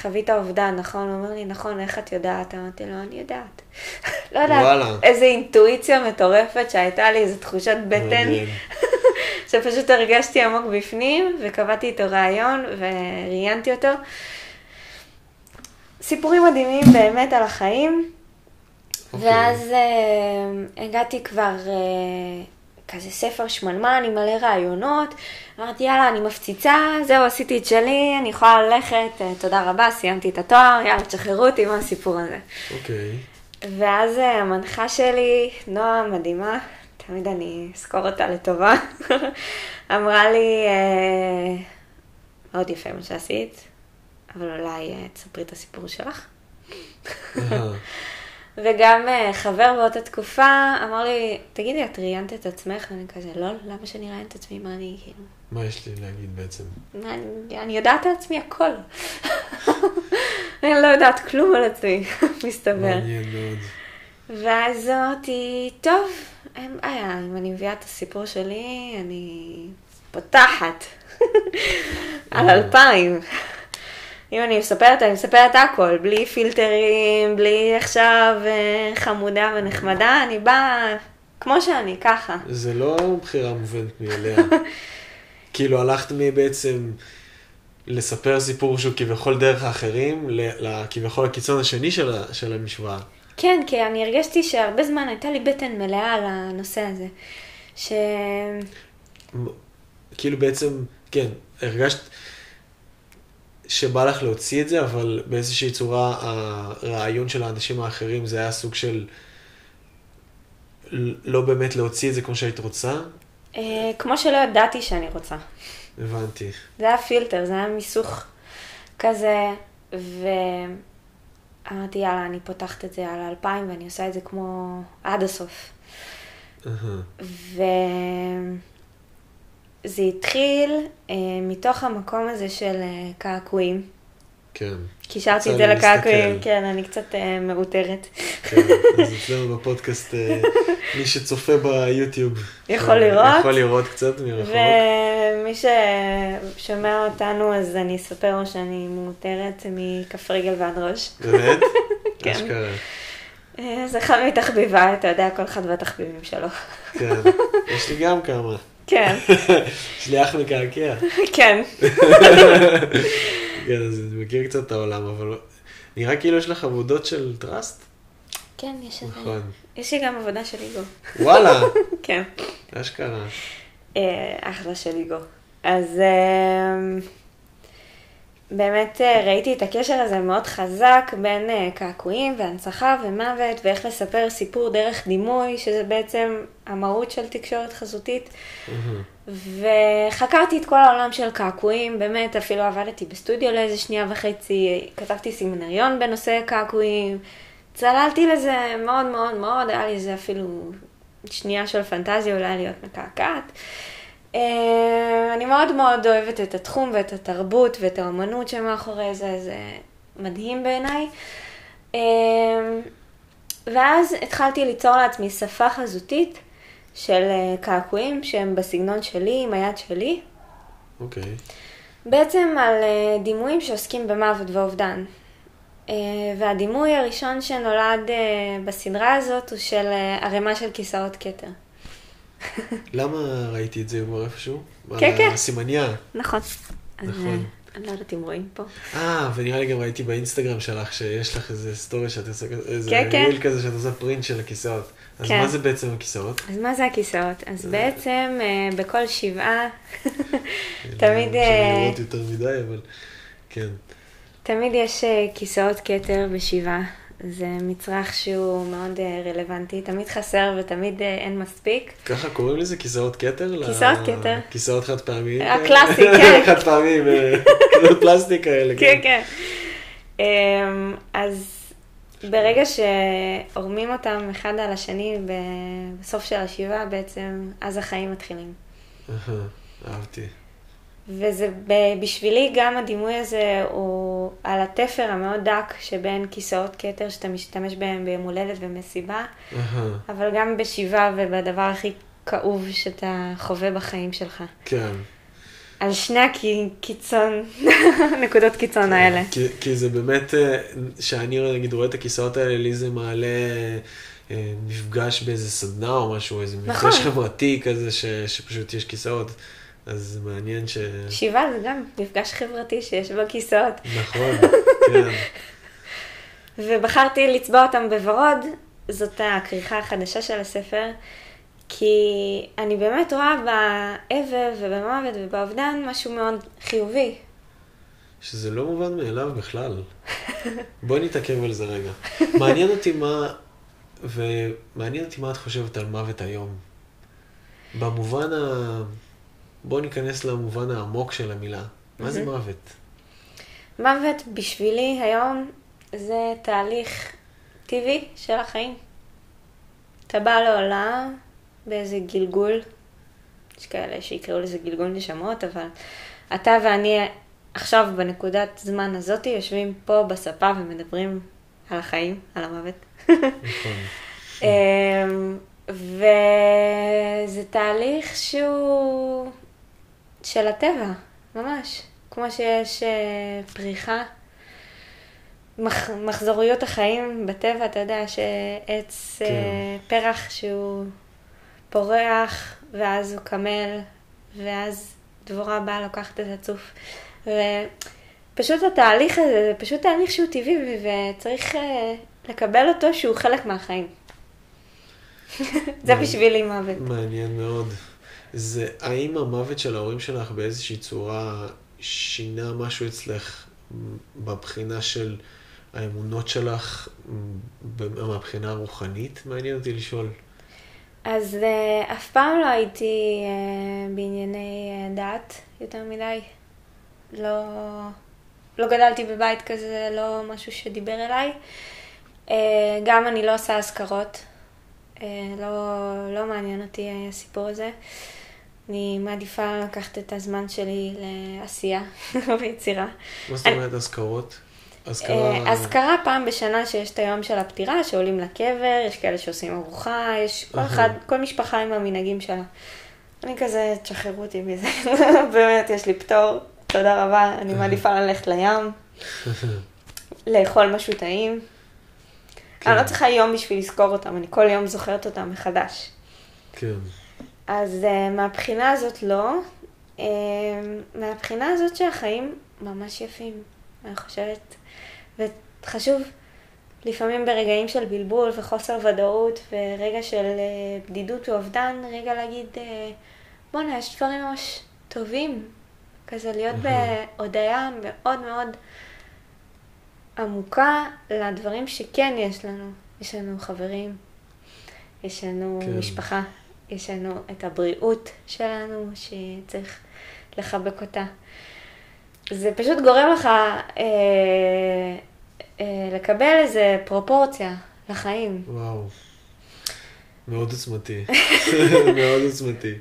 חווית אובדן, נכון? הוא אומר לי, נכון, איך את יודעת? אמרתי לו, אני יודעת. (laughs) לא יודעת. איזה אינטואיציה מטורפת שהייתה לי, איזו תחושת בטן. שפשוט הרגשתי עמוק בפנים, וקבעתי איתו רעיון, וראיינתי אותו. סיפורים מדהימים באמת על החיים. אוקיי. ואז אה, הגעתי כבר אה, כזה ספר שמנמן עם מלא רעיונות. אמרתי, יאללה, אני מפציצה, זהו, עשיתי את שלי, אני יכולה ללכת, אה, תודה רבה, סיימתי את התואר, יאללה, תשחררו אותי מהסיפור הזה. אוקיי. ואז אה, המנחה שלי, נועה מדהימה, תמיד אני אזכור אותה לטובה, (laughs) אמרה לי, אה, מאוד יפה מה שעשית, אבל אולי אה, תספרי את הסיפור שלך. (laughs) וגם אה, חבר באותה תקופה אמר לי, תגידי, את ראיינת את עצמך? ואני כזה, לא, למה שאני אראיין את עצמי? מה אני, כאילו, מה יש לי להגיד בעצם? אני, אני יודעת על עצמי הכל. (laughs) אני לא יודעת כלום על עצמי, (laughs) מסתבר. מעניין מאוד. ואז אמרתי, טוב, אין בעיה, אם אני מביאה את הסיפור שלי, אני פותחת על. אלפיים. אם אני מספרת, אני מספרת הכל, בלי פילטרים, בלי עכשיו אה, חמודה ונחמדה, אני באה כמו שאני, ככה. זה לא בחירה מובנת מאליה. (laughs) כאילו הלכת מבעצם לספר סיפור שהוא כביכול דרך האחרים, לכביכול הקיצון השני של של המשוואה. כן, כי אני הרגשתי שהרבה זמן הייתה לי בטן מלאה על הנושא הזה. ש... כאילו בעצם, כן, הרגשת שבא לך להוציא את זה, אבל באיזושהי צורה הרעיון של האנשים האחרים זה היה סוג של לא באמת להוציא את זה כמו שהיית רוצה. אה, כמו שלא ידעתי שאני רוצה. הבנתי. זה היה פילטר, זה היה מיסוך כזה, ואמרתי, יאללה, אני פותחת את זה על האלפיים ואני עושה את זה כמו עד הסוף. אהה. וזה התחיל אה, מתוך המקום הזה של אה, קעקועים. כן. קישרתי את זה לקעקועים. כן, אני קצת אה, מאותרת. כן, אז (laughs) אצלנו בפודקאסט, אה, מי שצופה ביוטיוב, יכול אה, לראות. יכול לראות קצת מרחוק. ומי ששומע אותנו, אז אני אספר לו שאני מאותרת מכף רגל ועד ראש. באמת? (laughs) כן. אשכרה. אה, זה אחד מתחביביי, אתה יודע, כל אחד והתחביבים שלו. כן. (laughs) יש לי גם כמה. כן, (laughs) יש לי אח מקעקע. כן. כן, אז אני מכיר קצת את העולם, אבל נראה כאילו יש לך עבודות של טראסט? כן, יש איזה... נכון. יש לי גם עבודה של איגו. וואלה, (laughs) כן. אשכרה. אה, אחלה של איגו. אז אה, באמת אה, ראיתי את הקשר הזה מאוד חזק בין אה, קעקועים והנצחה ומוות, ואיך לספר סיפור דרך דימוי, שזה בעצם המהות של תקשורת חזותית. אהה. וחקרתי את כל העולם של קעקועים, באמת, אפילו עבדתי בסטודיו לאיזה שנייה וחצי, כתבתי סמינריון בנושא קעקועים, צללתי לזה מאוד מאוד מאוד, היה לי איזה אפילו שנייה של פנטזיה אולי להיות מקעקעת. אה, אני מאוד מאוד אוהבת את התחום ואת התרבות ואת האמנות שמאחורי זה, זה מדהים בעיניי. אה, ואז התחלתי ליצור לעצמי שפה חזותית של אה, קעקועים שהם בסגנון שלי, עם היד שלי. אוקיי. בעצם על דימויים שעוסקים במוות ואובדן. והדימוי הראשון שנולד בסדרה הזאת הוא של ערימה של כיסאות כתר. למה ראיתי את זה כבר איפשהו? כן, כן. הסימניה. נכון. נכון. אני לא יודעת אם רואים פה. אה, ונראה לי גם ראיתי באינסטגרם שלך שיש לך איזה סטורי שאת עושה כזה, איזה כן, כן. ריל כזה שאת עושה פרינט של הכיסאות. אז כן. מה זה בעצם הכיסאות? אז מה זה הכיסאות? אז בעצם אה, בכל שבעה, לא תמיד, רוצה אה, לראות יותר מדי, אבל כן. תמיד יש אה, כיסאות כתר בשבעה. זה מצרך שהוא מאוד אה, רלוונטי, תמיד חסר ותמיד אה, אין מספיק. ככה קוראים לזה כיסאות כתר? כיסאות כתר. כיסאות חד פעמיים? הקלאסי, (laughs) כן. חד אה, כיסאות (laughs) פלסטיק כאלה. כן, כן. אמ, אז ברגע שעורמים אותם אחד על השני בסוף של השבעה, בעצם אז החיים מתחילים. אהבתי. וזה בשבילי גם הדימוי הזה הוא על התפר המאוד דק שבין כיסאות כתר שאתה משתמש בהם ביום הולדת ומסיבה, אבל גם בשבעה ובדבר הכי כאוב שאתה חווה בחיים שלך. כן. על שני הקיצון, (laughs) נקודות קיצון האלה. כי, כי זה באמת, אה, שאני נגיד רואה את הכיסאות האלה, לי זה מעלה אה, מפגש באיזה סדנה או משהו, איזה נכון. מפגש חברתי כזה, ש, שפשוט יש כיסאות. אז זה מעניין ש... שבעה זה גם מפגש חברתי שיש בו כיסאות. נכון, (laughs) כן. ובחרתי לצבוע אותם בוורוד, זאת הכריכה החדשה של הספר, כי אני באמת רואה באבל ובמוות ובאובדן משהו מאוד חיובי. שזה לא מובן מאליו בכלל. בואי נתעכב על זה רגע. מעניין אותי מה, ומעניין אותי מה את חושבת על מוות היום. במובן ה... בואי ניכנס למובן העמוק של המילה. מה זה. מוות? מוות בשבילי היום זה תהליך טבעי של החיים. אתה בא לעולם באיזה גלגול, יש כאלה שיקראו לזה גלגול נשמות, אבל אתה ואני עכשיו בנקודת זמן הזאתי יושבים פה בספה ומדברים על החיים, על המוות. נכון. (laughs) אמ, וזה תהליך שהוא של הטבע, ממש. כמו שיש אה, פריחה, מח, מחזוריות החיים בטבע, אתה יודע שעץ, כן. אה, פרח שהוא פורח, ואז הוא קמל, ואז דבורה באה לוקחת את הצוף. ופשוט התהליך הזה, זה פשוט תהליך שהוא טבעי, וצריך אה, לקבל אותו שהוא חלק מהחיים. (laughs) זה. בשבילי מוות. מעניין מאוד. זה, האם המוות של ההורים שלך באיזושהי צורה שינה משהו אצלך בבחינה של האמונות שלך, מהבחינה הרוחנית? מעניין אותי לשאול. אז uh, אף פעם לא הייתי uh, בענייני uh, דת יותר מדי. לא, לא גדלתי בבית כזה, לא משהו שדיבר אליי. גם אני לא עושה אזכרות. לא, לא מעניין אותי הסיפור הזה. אני מעדיפה לקחת את הזמן שלי לעשייה (laughs) ויצירה. מה זאת אומרת אזכרות? אזכרה... אה, אזכרה פעם בשנה שיש את היום של הפטירה, שעולים לקבר, יש כאלה שעושים ארוחה, יש כל. אחד, כל משפחה עם המנהגים שלה. אני כזה, תשחררו אותי מזה, (laughs) באמת, יש לי פטור, תודה רבה, אני מעדיפה ללכת לים, (laughs) לאכול משהו טעים. כן. אני לא צריכה יום בשביל לזכור אותם, אני כל יום זוכרת אותם מחדש. כן. אז uh, מהבחינה הזאת לא. Uh, מהבחינה הזאת שהחיים ממש יפים, אני חושבת. וחשוב לפעמים ברגעים של בלבול וחוסר ודאות ורגע של uh, בדידות ואובדן, רגע להגיד, uh, בואנה, יש דברים ממש טובים. כזה להיות. בהודיה מאוד מאוד עמוקה לדברים שכן יש לנו. יש לנו חברים, יש לנו. כן. משפחה, יש לנו את הבריאות שלנו שצריך לחבק אותה. זה פשוט גורם לך אה, אה, לקבל איזה פרופורציה לחיים. וואו. מאוד עוצמתי. (laughs) מאוד עוצמתי.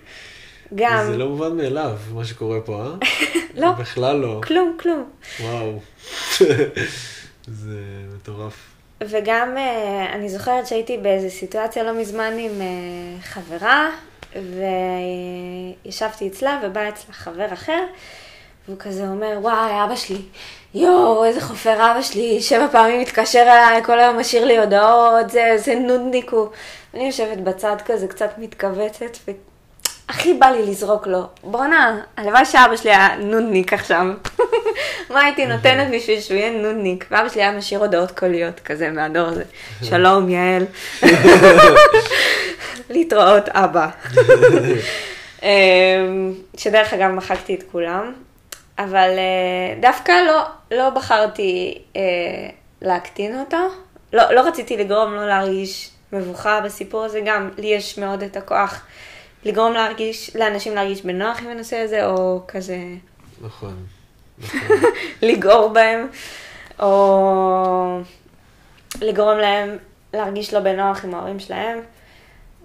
גם, זה לא מובן מאליו, מה שקורה פה, אה? (laughs) לא. בכלל לא. כלום, כלום. וואו. (laughs) זה מטורף. וגם אה, אני זוכרת שהייתי באיזו סיטואציה לא מזמן עם אה, חברה, וישבתי אצלה ובא אצלה חבר אחר, והוא כזה אומר, וואי, אבא שלי, יואו, איזה חופר אבא שלי, שבע פעמים מתקשר אליי, כל היום משאיר לי הודעות, זה, זה נודניק הוא. אני יושבת בצד כזה, קצת מתכווצת, הכי בא לי לזרוק לו, בואנה, הלוואי שאבא שלי היה נודניק עכשיו. (laughs) מה הייתי נותנת בשביל שהוא יהיה נודניק? ואבא שלי היה משאיר הודעות קוליות כזה מהדור הזה. (laughs) שלום, יעל. (laughs) להתראות, אבא. אמ, שדרך אגב, מחקתי את כולם, אבל אה, דווקא לא, לא בחרתי אה, להקטין אותו. לא, לא רציתי לגרום לו להרגיש מבוכה בסיפור הזה, גם לי יש מאוד את הכוח לגרום להרגיש, לאנשים להרגיש בנוח עם הנושא הזה, או כזה... נכון. (laughs) נכון. לגעור בהם, או לגרום להם להרגיש לא בנוח עם ההורים שלהם.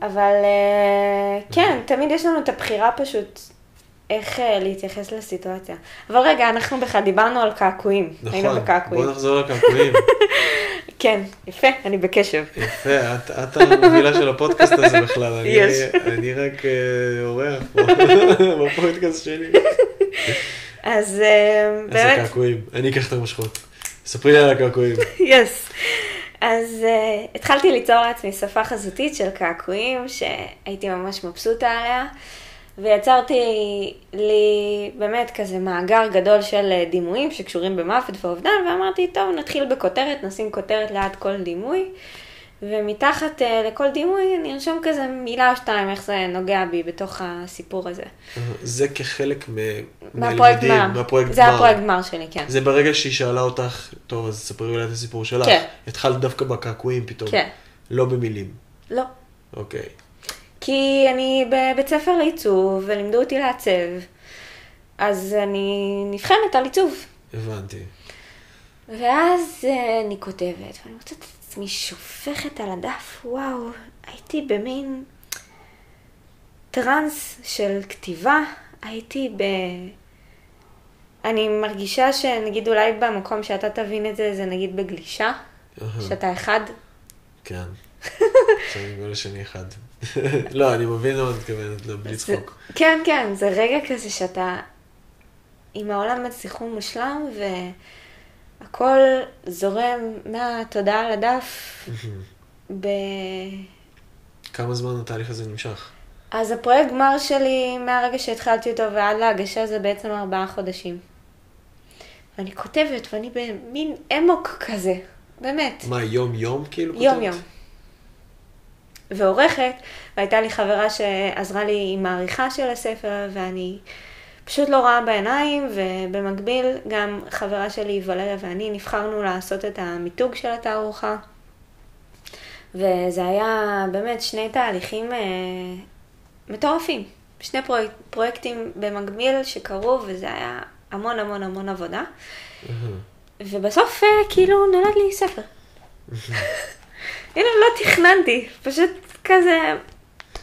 אבל אה, כן, תמיד יש לנו את הבחירה פשוט איך אה, להתייחס לסיטואציה. אבל רגע, אנחנו בכלל דיברנו על קעקועים. נכון, בוא נחזור לקעקועים. (laughs) כן, יפה, אני בקשב. יפה, את, את המובילה של הפודקאסט הזה בכלל, אני. אני רק uh, אורח פה (laughs) בפודקאסט שלי. אז uh, באמת... איזה קעקועים, אני אקח את המושכות. ספרי לי על הקעקועים. (laughs) יס. אז uh, התחלתי ליצור לעצמי שפה חזותית של קעקועים, שהייתי ממש מבסוטה עליה. ויצרתי לי באמת כזה מאגר גדול של אה, דימויים שקשורים במוות ואובדן, ואמרתי, טוב, נתחיל בכותרת, נשים כותרת ליד כל דימוי, ומתחת uh, לכל דימוי אני ארשום כזה מילה או שתיים, איך זה נוגע בי בתוך הסיפור הזה. זה כחלק מ... מהפרויקט גמר. מהפרויקט זה. הפרויקט גמר שלי, כן. זה ברגע שהיא שאלה אותך, טוב, אז ספרי אולי את הסיפור שלך. כן. התחלת דווקא בקעקועים פתאום. כן. לא במילים. לא. אוקיי. כי אני בבית ספר לעיצוב, ולימדו אותי לעצב, אז אני נבחנת על עיצוב. הבנתי. ואז אה, אני כותבת, ואני מוצאת את עצמי שופכת על הדף, וואו, הייתי במין טראנס של כתיבה, הייתי ב... אני מרגישה שנגיד אולי במקום שאתה תבין את זה, זה נגיד בגלישה, שאתה אחד. כן. (laughs) שאני אומר לשני אחד. לא, אני מבין למה את מתכוונת, לא, בלי צחוק. כן, כן, זה רגע כזה שאתה עם העולם בסיכום מושלם, והכל זורם מהתודעה על הדף ב... כמה זמן התהליך הזה נמשך? אז הפרויקט גמר שלי, מהרגע שהתחלתי אותו ועד להגשה, זה בעצם ארבעה חודשים. ואני כותבת, ואני במין אמוק כזה, באמת. מה, יום-יום כאילו כותבת? יום-יום. ועורכת, והייתה לי חברה שעזרה לי עם העריכה של הספר, ואני פשוט לא רואה בעיניים, ובמקביל גם חברה שלי, ולריה ואני, נבחרנו לעשות את המיתוג של התערוכה. וזה היה באמת שני תהליכים אה, מטורפים. שני פרויק, פרויקטים במקביל שקרו, וזה היה המון המון המון עבודה. Mm-hmm. ובסוף אה, כאילו נולד לי ספר. הנה, לא תכננתי, פשוט כזה...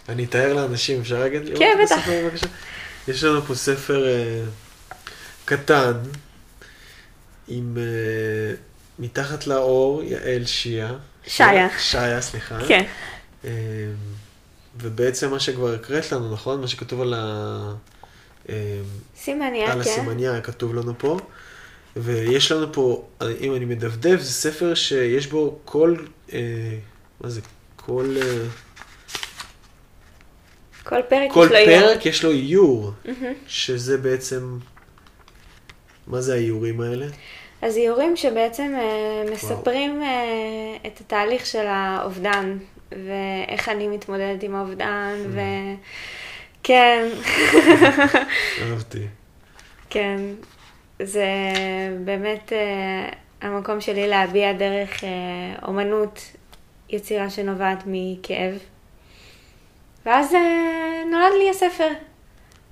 אני אתאר לאנשים, אפשר לראות כן, את הספר בבקשה? יש לנו פה ספר uh, קטן, עם uh, מתחת לאור, יעל שיה. שיה. שיה, סליחה. כן. Uh, ובעצם מה שכבר הקראת לנו, נכון? מה שכתוב על ה... סימניה, על כן. על הסימניה כתוב לנו פה. ויש לנו פה, אם אני מדפדף, זה ספר שיש בו כל, מה זה, כל... אה, כל פרק כל יש לו איור. כל פרק יש לו איור, mm-hmm. שזה בעצם, מה זה האיורים האלה? אז איורים שבעצם אה, מספרים אה, את התהליך של האובדן, ואיך אני מתמודדת עם האובדן, mm. ו... כן. (laughs) אהבתי. כן, זה באמת המקום שלי להביע דרך uh, אומנות, יצירה שנובעת מכאב. ואז uh, נולד לי הספר.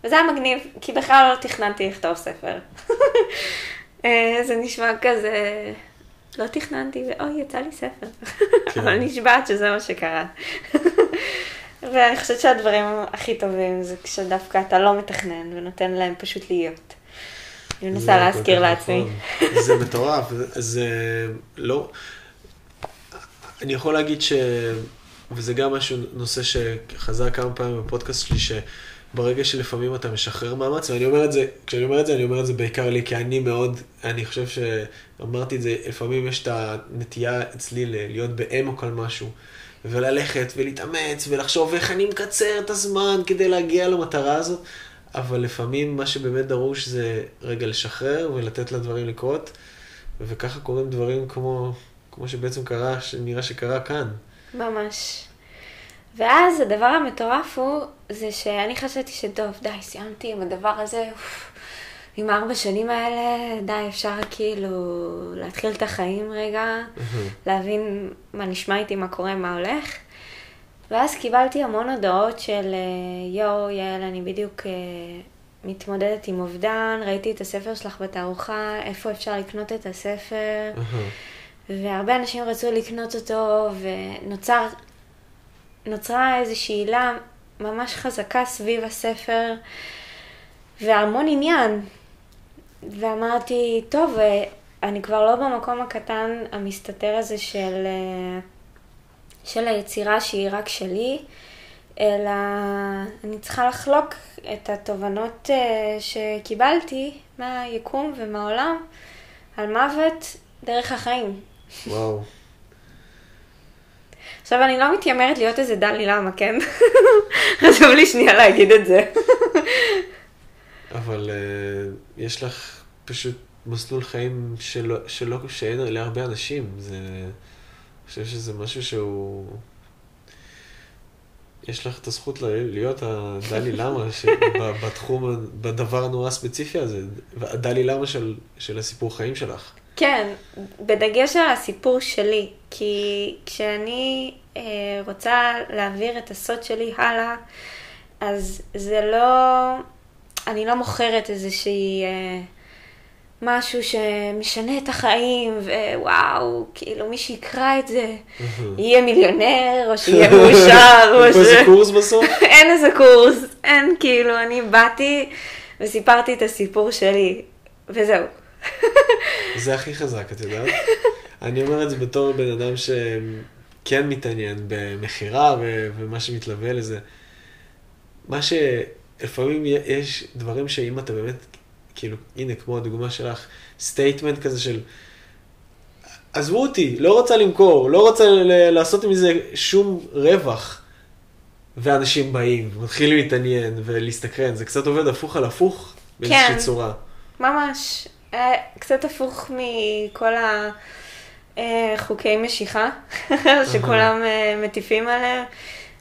וזה היה מגניב, כי בכלל לא תכננתי לכתוב ספר. uh, (laughs) זה נשמע כזה, לא תכננתי, ואוי, יצא לי ספר. כן. אבל נשבעת שזה מה שקרה. (laughs) ואני חושבת שהדברים הכי טובים זה כשדווקא אתה לא מתכנן ונותן להם פשוט להיות. אני מנסה להזכיר לעצמי. נכון. זה מטורף, זה לא... אני יכול להגיד וזה גם משהו, נושא שחזר כמה פעמים בפודקאסט שלי, שברגע שלפעמים אתה משחרר מאמץ, ואני אומר את זה, כשאני אומר את זה, אני אומר את זה בעיקר לי, כי אני מאוד, אני חושב שאמרתי את זה, לפעמים יש את הנטייה אצלי להיות באמוק על משהו, וללכת ולהתאמץ ולחשוב איך אני מקצר את הזמן כדי להגיע למטרה הזאת, אבל לפעמים מה שבאמת דרוש זה רגע לשחרר ולתת לדברים לקרות, וככה קורים דברים כמו, כמו שבעצם קרה, שנראה שקרה כאן. ממש. ואז הדבר המטורף הוא, זה שאני חשבתי שטוב, די, סיימתי עם הדבר הזה, אוף, עם הארבע שנים האלה, די, אפשר כאילו להתחיל את החיים רגע, להבין מה נשמע איתי, מה קורה, מה הולך. ואז קיבלתי המון הודעות של יואו, יעל, אני בדיוק אה, מתמודדת עם אובדן, ראיתי את הספר שלך בתערוכה, איפה אפשר לקנות את הספר? והרבה אנשים רצו לקנות אותו, ונוצרה איזושהי הילה ממש חזקה סביב הספר, והמון עניין. ואמרתי, טוב, אני כבר לא במקום הקטן המסתתר הזה של, של היצירה שהיא רק שלי, אלא אני צריכה לחלוק את התובנות שקיבלתי מהיקום ומהעולם על מוות דרך החיים. וואו. עכשיו, אני לא מתיימרת להיות איזה דלי למה, כן? (laughs) חשוב לי שנייה להגיד את זה. אבל uh, יש לך פשוט מסלול חיים שלא, שלא, שאין להרבה אנשים. זה, חושב שזה משהו שהוא... יש לך את הזכות להיות הדלי למה בתחום, בדבר הנורא ספציפי הזה, הדלי למה של, של הסיפור חיים שלך. כן, בדגש על הסיפור שלי, כי כשאני אה, רוצה להעביר את הסוד שלי הלאה, אז זה לא, אני לא מוכרת איזושהי אה, משהו שמשנה את החיים, ווואו, כאילו מי שיקרא את זה, יהיה מיליונר, או שיהיה (laughs) מאושר, או ש... איזה קורס בסוף? (laughs) אין איזה קורס, אין, כאילו, אני באתי וסיפרתי את הסיפור שלי, וזהו. זה הכי חזק, את יודעת? (laughs) אני אומר את זה בתור בן אדם שכן מתעניין במכירה ומה שמתלווה לזה. מה שלפעמים יש דברים שאם אתה באמת, כאילו, הנה, כמו הדוגמה שלך, statement כזה של, עזבו אותי, לא רוצה למכור, לא רוצה לעשות מזה שום רווח. ואנשים באים, מתחילים להתעניין ולהסתקרן, זה קצת עובד הפוך על הפוך באיזושהי כן, צורה. ממש. קצת הפוך מכל החוקי אה, משיכה, (laughs) שכולם אה, מטיפים עליהם.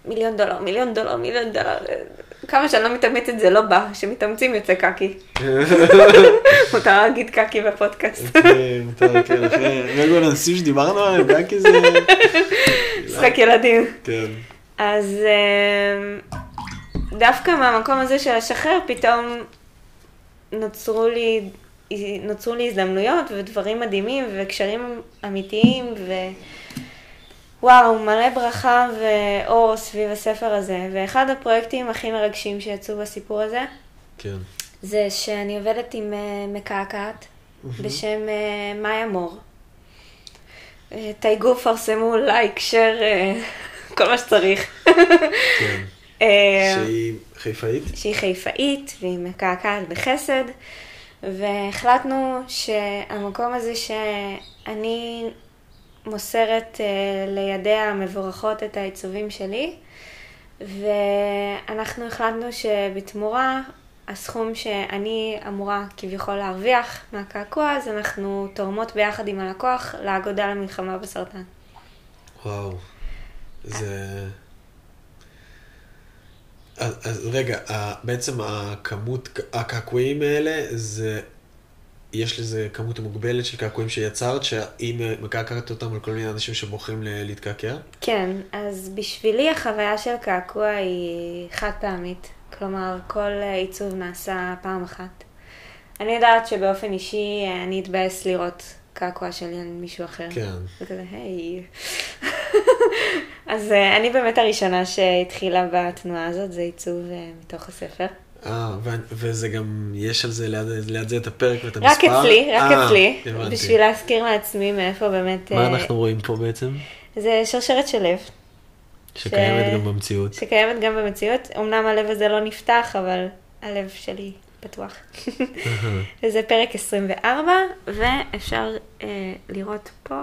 מיליון דולר, מיליון דולר, מיליון דולר. כמה שאני לא מתאמצת זה לא בא, כשמתאמצים יוצא קקי. (laughs) מותר להגיד קקי בפודקאסט. כן, מותר, כן, רגע אנשים שדיברנו עליהם, קקי זה... משחק ילדים. כן. אז אה, דווקא מהמקום הזה של לשחרר, פתאום נוצרו לי נוצרו לי הזדמנויות ודברים מדהימים וקשרים אמיתיים ווואו, מלא ברכה ואור סביב הספר הזה. ואחד הפרויקטים הכי מרגשים שיצאו בסיפור הזה, כן. זה שאני עובדת עם uh, מקעקעת. בשם uh, מאיה מור. Uh, תייגו, פרסמו, לייק, שר, (laughs) כל מה שצריך. כן. (laughs) שהיא חיפאית? שהיא חיפאית והיא מקעקעת בחסד. והחלטנו שהמקום הזה שאני מוסרת uh, לידיה המבורכות את העיצובים שלי, ואנחנו החלטנו שבתמורה הסכום שאני אמורה כביכול להרוויח מהקעקוע, אז אנחנו תורמות ביחד עם הלקוח לאגודה למלחמה בסרטן. וואו, זה... אז, אז רגע, בעצם הכמות, הקעקועים האלה, זה, יש לזה כמות מוגבלת של קעקועים שיצרת, שהיא מקעקעת אותם על כל מיני אנשים שבוחרים להתקעקע? כן, אז בשבילי החוויה של קעקוע היא חד פעמית. כלומר, כל עיצוב נעשה פעם אחת. אני יודעת שבאופן אישי אני אתבאס לראות קעקוע שלי על מישהו אחר. כן. זה כזה, היי. (laughs) אז uh, אני באמת הראשונה שהתחילה בתנועה הזאת, זה עיצוב מתוך הספר. אה, וזה גם, יש על זה ליד, ליד זה את הפרק ואת המספר? רק אצלי, רק 아, אה, אצלי, הבנתי. בשביל להזכיר לעצמי מאיפה באמת... מה אנחנו רואים פה בעצם? זה שרשרת של לב. שקיימת גם במציאות. שקיימת גם במציאות. אמנם הלב הזה לא נפתח, אבל הלב שלי פתוח. וזה פרק 24, ואפשר אה, לראות פה,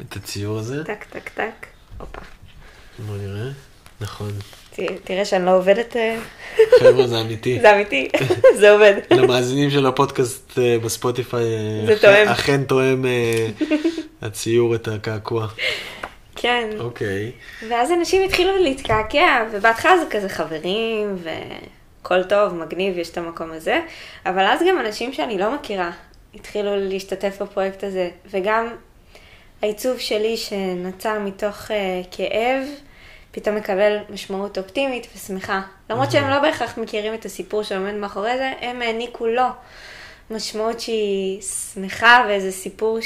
את הציור הזה? טק, טק, טק, הופה. בוא נראה. נכון. תראה שאני לא עובדת, אה, חבר'ה, זה אמיתי. (laughs) זה אמיתי, זה עובד. (laughs) למאזינים של הפודקאסט אה, בספוטיפיי, אה, זה תואם. אכן תואם (laughs) הציור את הקעקוע. כן. אוקיי. ואז אנשים התחילו להתקעקע, ובהתחלה זה כזה חברים, והכל טוב, מגניב, יש את המקום הזה, אבל אז גם אנשים שאני לא מכירה התחילו להשתתף בפרויקט הזה, וגם העיצוב שלי שנוצר מתוך uh, כאב, פתאום מקבל משמעות אופטימית ושמחה. למרות שהם לא בהכרח מכירים את הסיפור שעומד מאחורי זה, הם העניקו לו משמעות שהיא שמחה ואיזה סיפור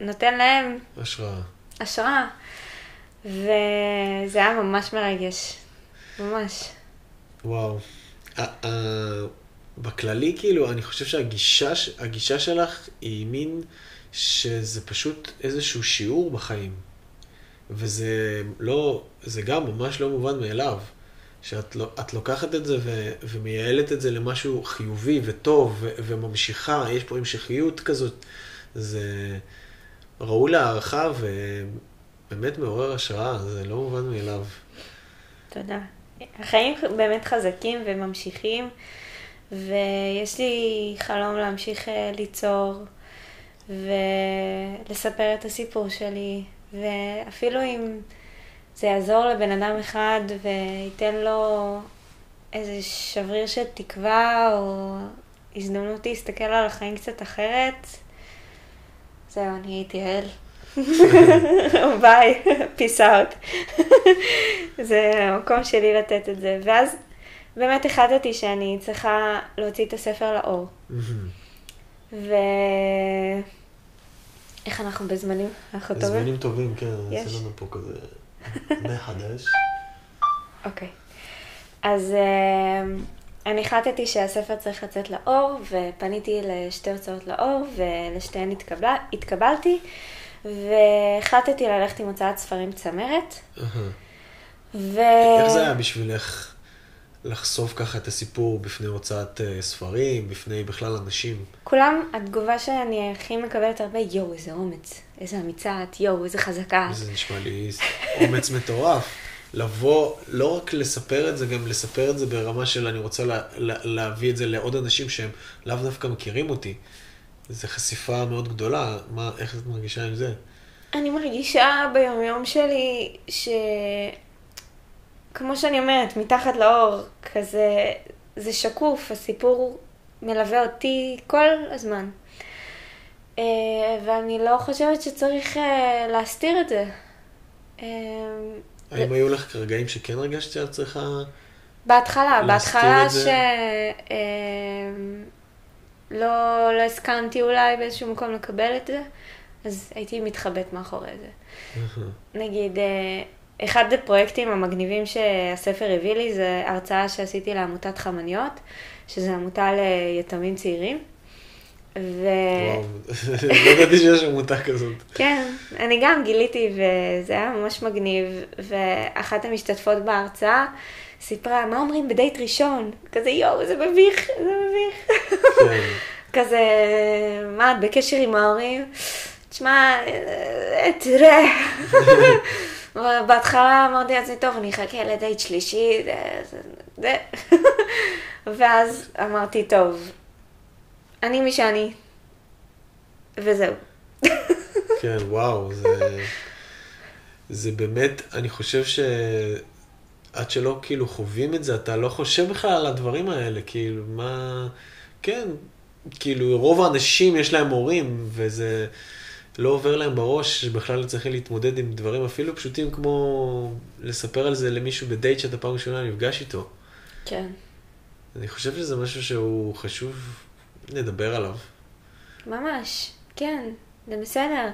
שנותן להם השראה. השראה. וזה היה ממש מרגש. ממש. וואו. ה- ה- בכללי, כאילו, אני חושב שהגישה שלך היא מין שזה פשוט איזשהו שיעור בחיים. וזה לא, זה גם ממש לא מובן מאליו. שאת לא, לוקחת את זה ו, ומייעלת את זה למשהו חיובי וטוב ו, וממשיכה, יש פה המשכיות כזאת. זה ראוי להערכה ובאמת מעורר השראה, זה לא מובן מאליו. תודה. החיים באמת חזקים וממשיכים, ויש לי חלום להמשיך אה, ליצור ולספר את הסיפור שלי, ואפילו אם זה יעזור לבן אדם אחד וייתן לו איזה שבריר של תקווה או הזדמנות להסתכל על החיים קצת אחרת, זהו, אני הייתי יעל. (laughs) ביי, peace out. (laughs) זה המקום שלי לתת את זה. ואז באמת החלטתי שאני צריכה להוציא את הספר לאור. ו... איך אנחנו בזמנים? אנחנו טובים? זמנים טובים, כן, יש. עושה לנו פה כזה (laughs) מחדש. אוקיי. אז אה, אני החלטתי שהספר צריך לצאת לאור, ופניתי לשתי הוצאות לאור, ולשתיהן התקבלתי, והחלטתי ללכת עם הוצאת ספרים צמרת. ו... איך זה היה בשבילך לחשוף ככה את הסיפור בפני הוצאת אה, ספרים, בפני בכלל אנשים? כולם, התגובה שאני הכי מקבלת הרבה, יואו, איזה אומץ, איזה אמיצה את, יואו, איזה חזקה. זה נשמע לי אומץ מטורף. לבוא, לא רק לספר את זה, גם לספר את זה ברמה של אני רוצה לה, לה, להביא את זה לעוד אנשים שהם לאו דווקא מכירים אותי. זו חשיפה מאוד גדולה, מה, איך את מרגישה עם זה? אני מרגישה ביומיום שלי ש... כמו שאני אומרת, מתחת לאור, כזה, זה שקוף, הסיפור מלווה אותי כל הזמן. אה, ואני לא חושבת שצריך אה, להסתיר את זה. אה, האם היו לך רגעים שכן הרגשת שאת צריכה... בהתחלה, להסתיר בהתחלה את זה? ש... אה, לא, לא הסכמתי אולי באיזשהו מקום לקבל את זה, אז הייתי מתחבאת מאחורי זה. נגיד, אה, אחד הפרויקטים המגניבים שהספר הביא לי זה הרצאה שעשיתי לעמותת חמניות, שזו עמותה ליתומים צעירים. ו... וואו, (laughs) לא ידעתי שיש עמותה כזאת. כן, אני גם גיליתי וזה היה ממש מגניב, ואחת המשתתפות בהרצאה סיפרה, מה אומרים בדייט ראשון? כזה יואו, זה מביך, זה מביך. כן. (laughs) כזה, מה, את בקשר עם ההורים? תשמע, אה, תראה. (laughs) בהתחלה אמרתי לעצמי, טוב, אני אחכה לדייט שלישי, זה, זה, זה. (laughs) ואז אמרתי, טוב, אני מי שאני, וזהו. (laughs) כן, וואו, זה, זה באמת, אני חושב שעד שלא כאילו חווים את זה, אתה לא חושב בכלל על הדברים האלה, כאילו, מה... כן, כאילו, רוב האנשים יש להם הורים, וזה לא עובר להם בראש שבכלל צריכים להתמודד עם דברים אפילו פשוטים כמו לספר על זה למישהו בדייט שאתה פעם ראשונה נפגש איתו. כן. אני חושב שזה משהו שהוא חשוב לדבר עליו. ממש, כן, זה בסדר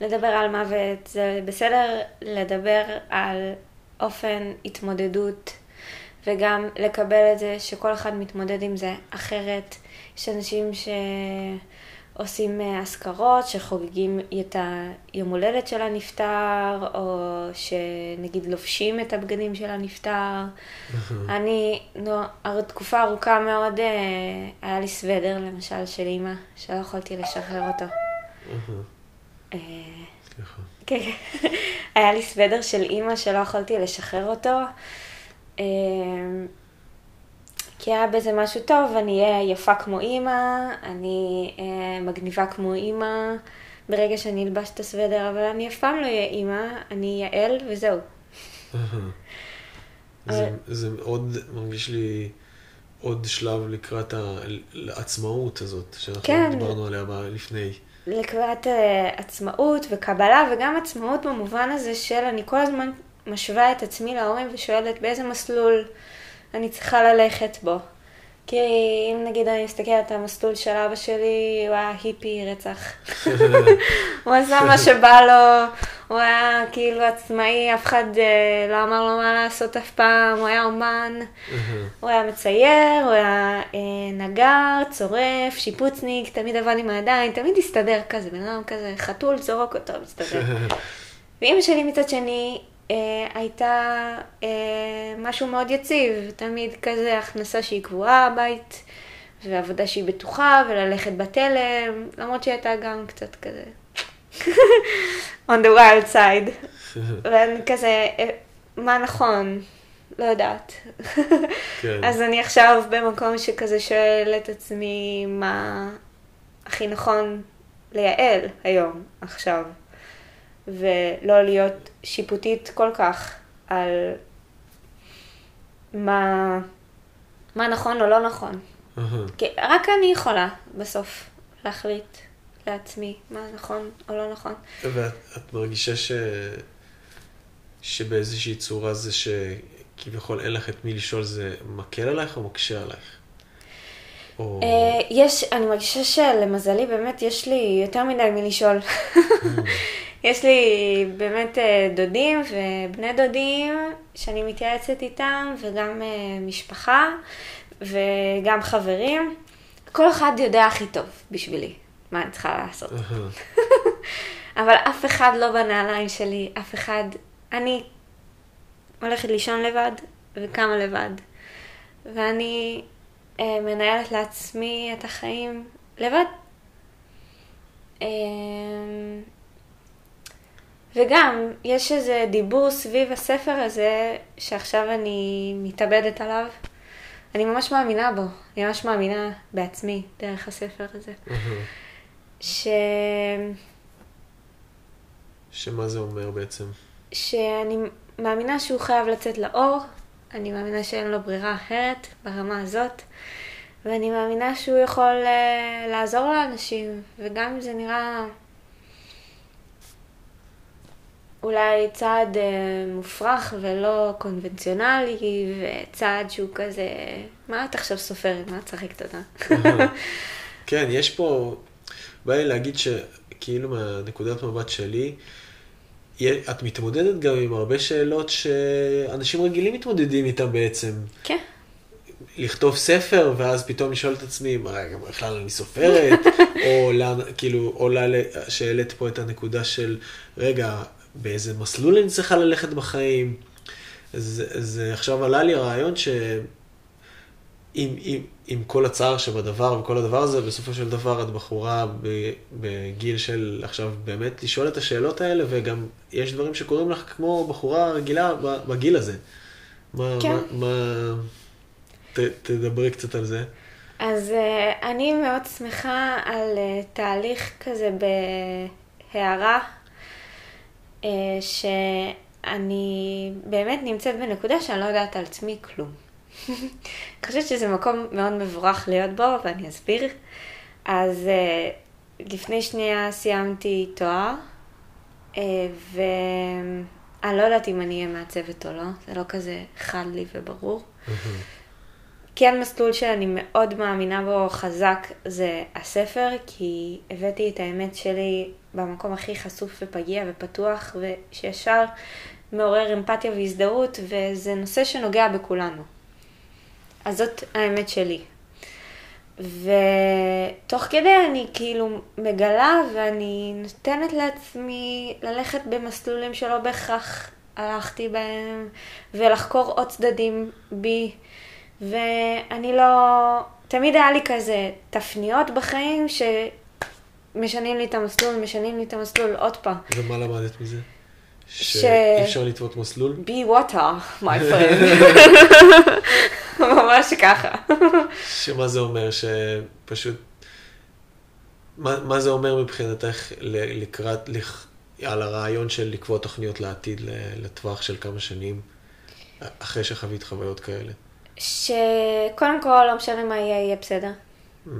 לדבר על מוות, זה בסדר לדבר על אופן התמודדות, וגם לקבל את זה שכל אחד מתמודד עם זה אחרת. יש אנשים עושים אה, אזכרות, שחוגגים את היום הולדת של הנפטר, או שנגיד לובשים את הבגדים של הנפטר. אני, נו, תקופה ארוכה מאוד, אה, היה לי סוודר, למשל, של אימא, שלא יכולתי לשחרר אותו. אה. כן, כן. (laughs) היה לי סוודר של אימא שלא יכולתי לשחרר אותו. אה, כי היה בזה משהו טוב, אני אהיה יפה כמו אימא, אני אה, מגניבה כמו אימא ברגע שאני אלבש את הסוודר, אבל אני אף פעם לא אהיה אימא, אני יעל וזהו. זה, זה עוד מרגיש לי עוד שלב לקראת העצמאות הזאת, שאנחנו כן. דיברנו עליה לפני. לקראת אה, עצמאות וקבלה, וגם עצמאות במובן הזה של אני כל הזמן משווה את עצמי להורים ושואלת באיזה מסלול אני צריכה ללכת בו. כי אם נגיד אני מסתכלת על המסלול של אבא שלי, הוא היה היפי רצח. (laughs) הוא עשה מה שבא לו, הוא היה כאילו עצמאי, אף אחד אה, לא אמר לו מה לעשות אף פעם, הוא היה אומן. הוא היה מצייר, הוא היה אה, נגר, צורף, שיפוצניק, תמיד עבד עם הידיים, תמיד הסתדר כזה, בן אדם כזה, חתול, זורק אותו, מסתדר. (laughs) ואימא שלי מצד שני אה, הייתה אה, משהו מאוד יציב, תמיד כזה הכנסה שהיא קבועה בבית, ועבודה שהיא בטוחה, וללכת בתלם, למרות שהיא הייתה גם קצת כזה (laughs) on the wild side. (laughs) ואני כזה, אה, מה נכון? לא יודעת. כן. אז אני עכשיו במקום שכזה שואל את עצמי מה הכי נכון לייעל היום, עכשיו. ולא להיות שיפוטית כל כך על מה, מה נכון או לא נכון. אהה. כי רק אני יכולה בסוף להחליט לעצמי מה נכון או לא נכון. ואת את מרגישה ש... שבאיזושהי צורה זה שכביכול אין לך את מי לשאול, זה מקל עלייך או מקשה עלייך? או... אה, יש, אני מרגישה שלמזלי באמת יש לי יותר מדי מי לשאול. (laughs) יש לי באמת אה, דודים ובני דודים שאני מתייעצת איתם, וגם אה, משפחה, וגם חברים. כל אחד יודע הכי טוב בשבילי מה אני צריכה לעשות. (laughs) אבל אף אחד לא בנעליים שלי, אף אחד... אני הולכת לישון לבד וקמה לבד. ואני אה, מנהלת לעצמי את החיים לבד. אה, וגם, יש איזה דיבור סביב הספר הזה, שעכשיו אני מתאבדת עליו. אני ממש מאמינה בו, אני ממש מאמינה בעצמי דרך הספר הזה. ש... שמה זה אומר בעצם? שאני מאמינה שהוא חייב לצאת לאור, אני מאמינה שאין לו ברירה אחרת ברמה הזאת, ואני מאמינה שהוא יכול uh, לעזור לאנשים, וגם אם זה נראה אולי צעד uh, מופרך ולא קונבנציונלי, וצעד שהוא כזה, מה את עכשיו סופרת? מה את צחקת אותה? (laughs) כן, יש פה, בא לי להגיד שכאילו מהנקודת מבט שלי, את מתמודדת גם עם הרבה שאלות שאנשים רגילים מתמודדים איתם בעצם. כן. לכתוב ספר, ואז פתאום לשאול את עצמי, מה, רגע, בכלל אני סופרת? (laughs) או לאן, כאילו, עולה שהעלית פה את הנקודה של, רגע, באיזה מסלול אני צריכה ללכת בחיים? זה, זה עכשיו עלה לי הרעיון ש... עם, עם, עם כל הצער שבדבר וכל הדבר הזה, בסופו של דבר את בחורה בגיל של עכשיו באמת לשאול את השאלות האלה, וגם יש דברים שקורים לך כמו בחורה רגילה בגיל הזה. מה, כן. מה, מה... ת, תדברי קצת על זה. אז uh, אני מאוד שמחה על uh, תהליך כזה בהערה, שאני באמת נמצאת בנקודה שאני לא יודעת על עצמי כלום. (laughs) אני חושבת שזה מקום מאוד מבורך להיות בו, ואני אסביר. אז uh, לפני שנייה סיימתי תואר, uh, ואני לא יודעת אם אני אהיה מעצבת או לא, זה לא כזה חד לי וברור. כן מסלול שאני מאוד מאמינה בו חזק זה הספר, כי הבאתי את האמת שלי במקום הכי חשוף ופגיע ופתוח, ושישר מעורר אמפתיה והזדהות, וזה נושא שנוגע בכולנו. אז זאת האמת שלי. ותוך כדי אני כאילו מגלה ואני נותנת לעצמי ללכת במסלולים שלא בהכרח הלכתי בהם, ולחקור עוד צדדים בי, ואני לא... תמיד היה לי כזה תפניות בחיים שמשנים לי את המסלול, משנים לי את המסלול עוד פעם. ומה למדת מזה? שאי אפשר לטוות מסלול? be water, my (laughs) friend. ממש ככה. שמה זה אומר? שפשוט... מה, מה זה אומר מבחינתך לקראת, לח, על הרעיון של לקבוע תוכניות לעתיד לטווח של כמה שנים, אחרי שחווית חוויות כאלה? שקודם כל, לא משנה מה יהיה, יהיה בסדר. Mm.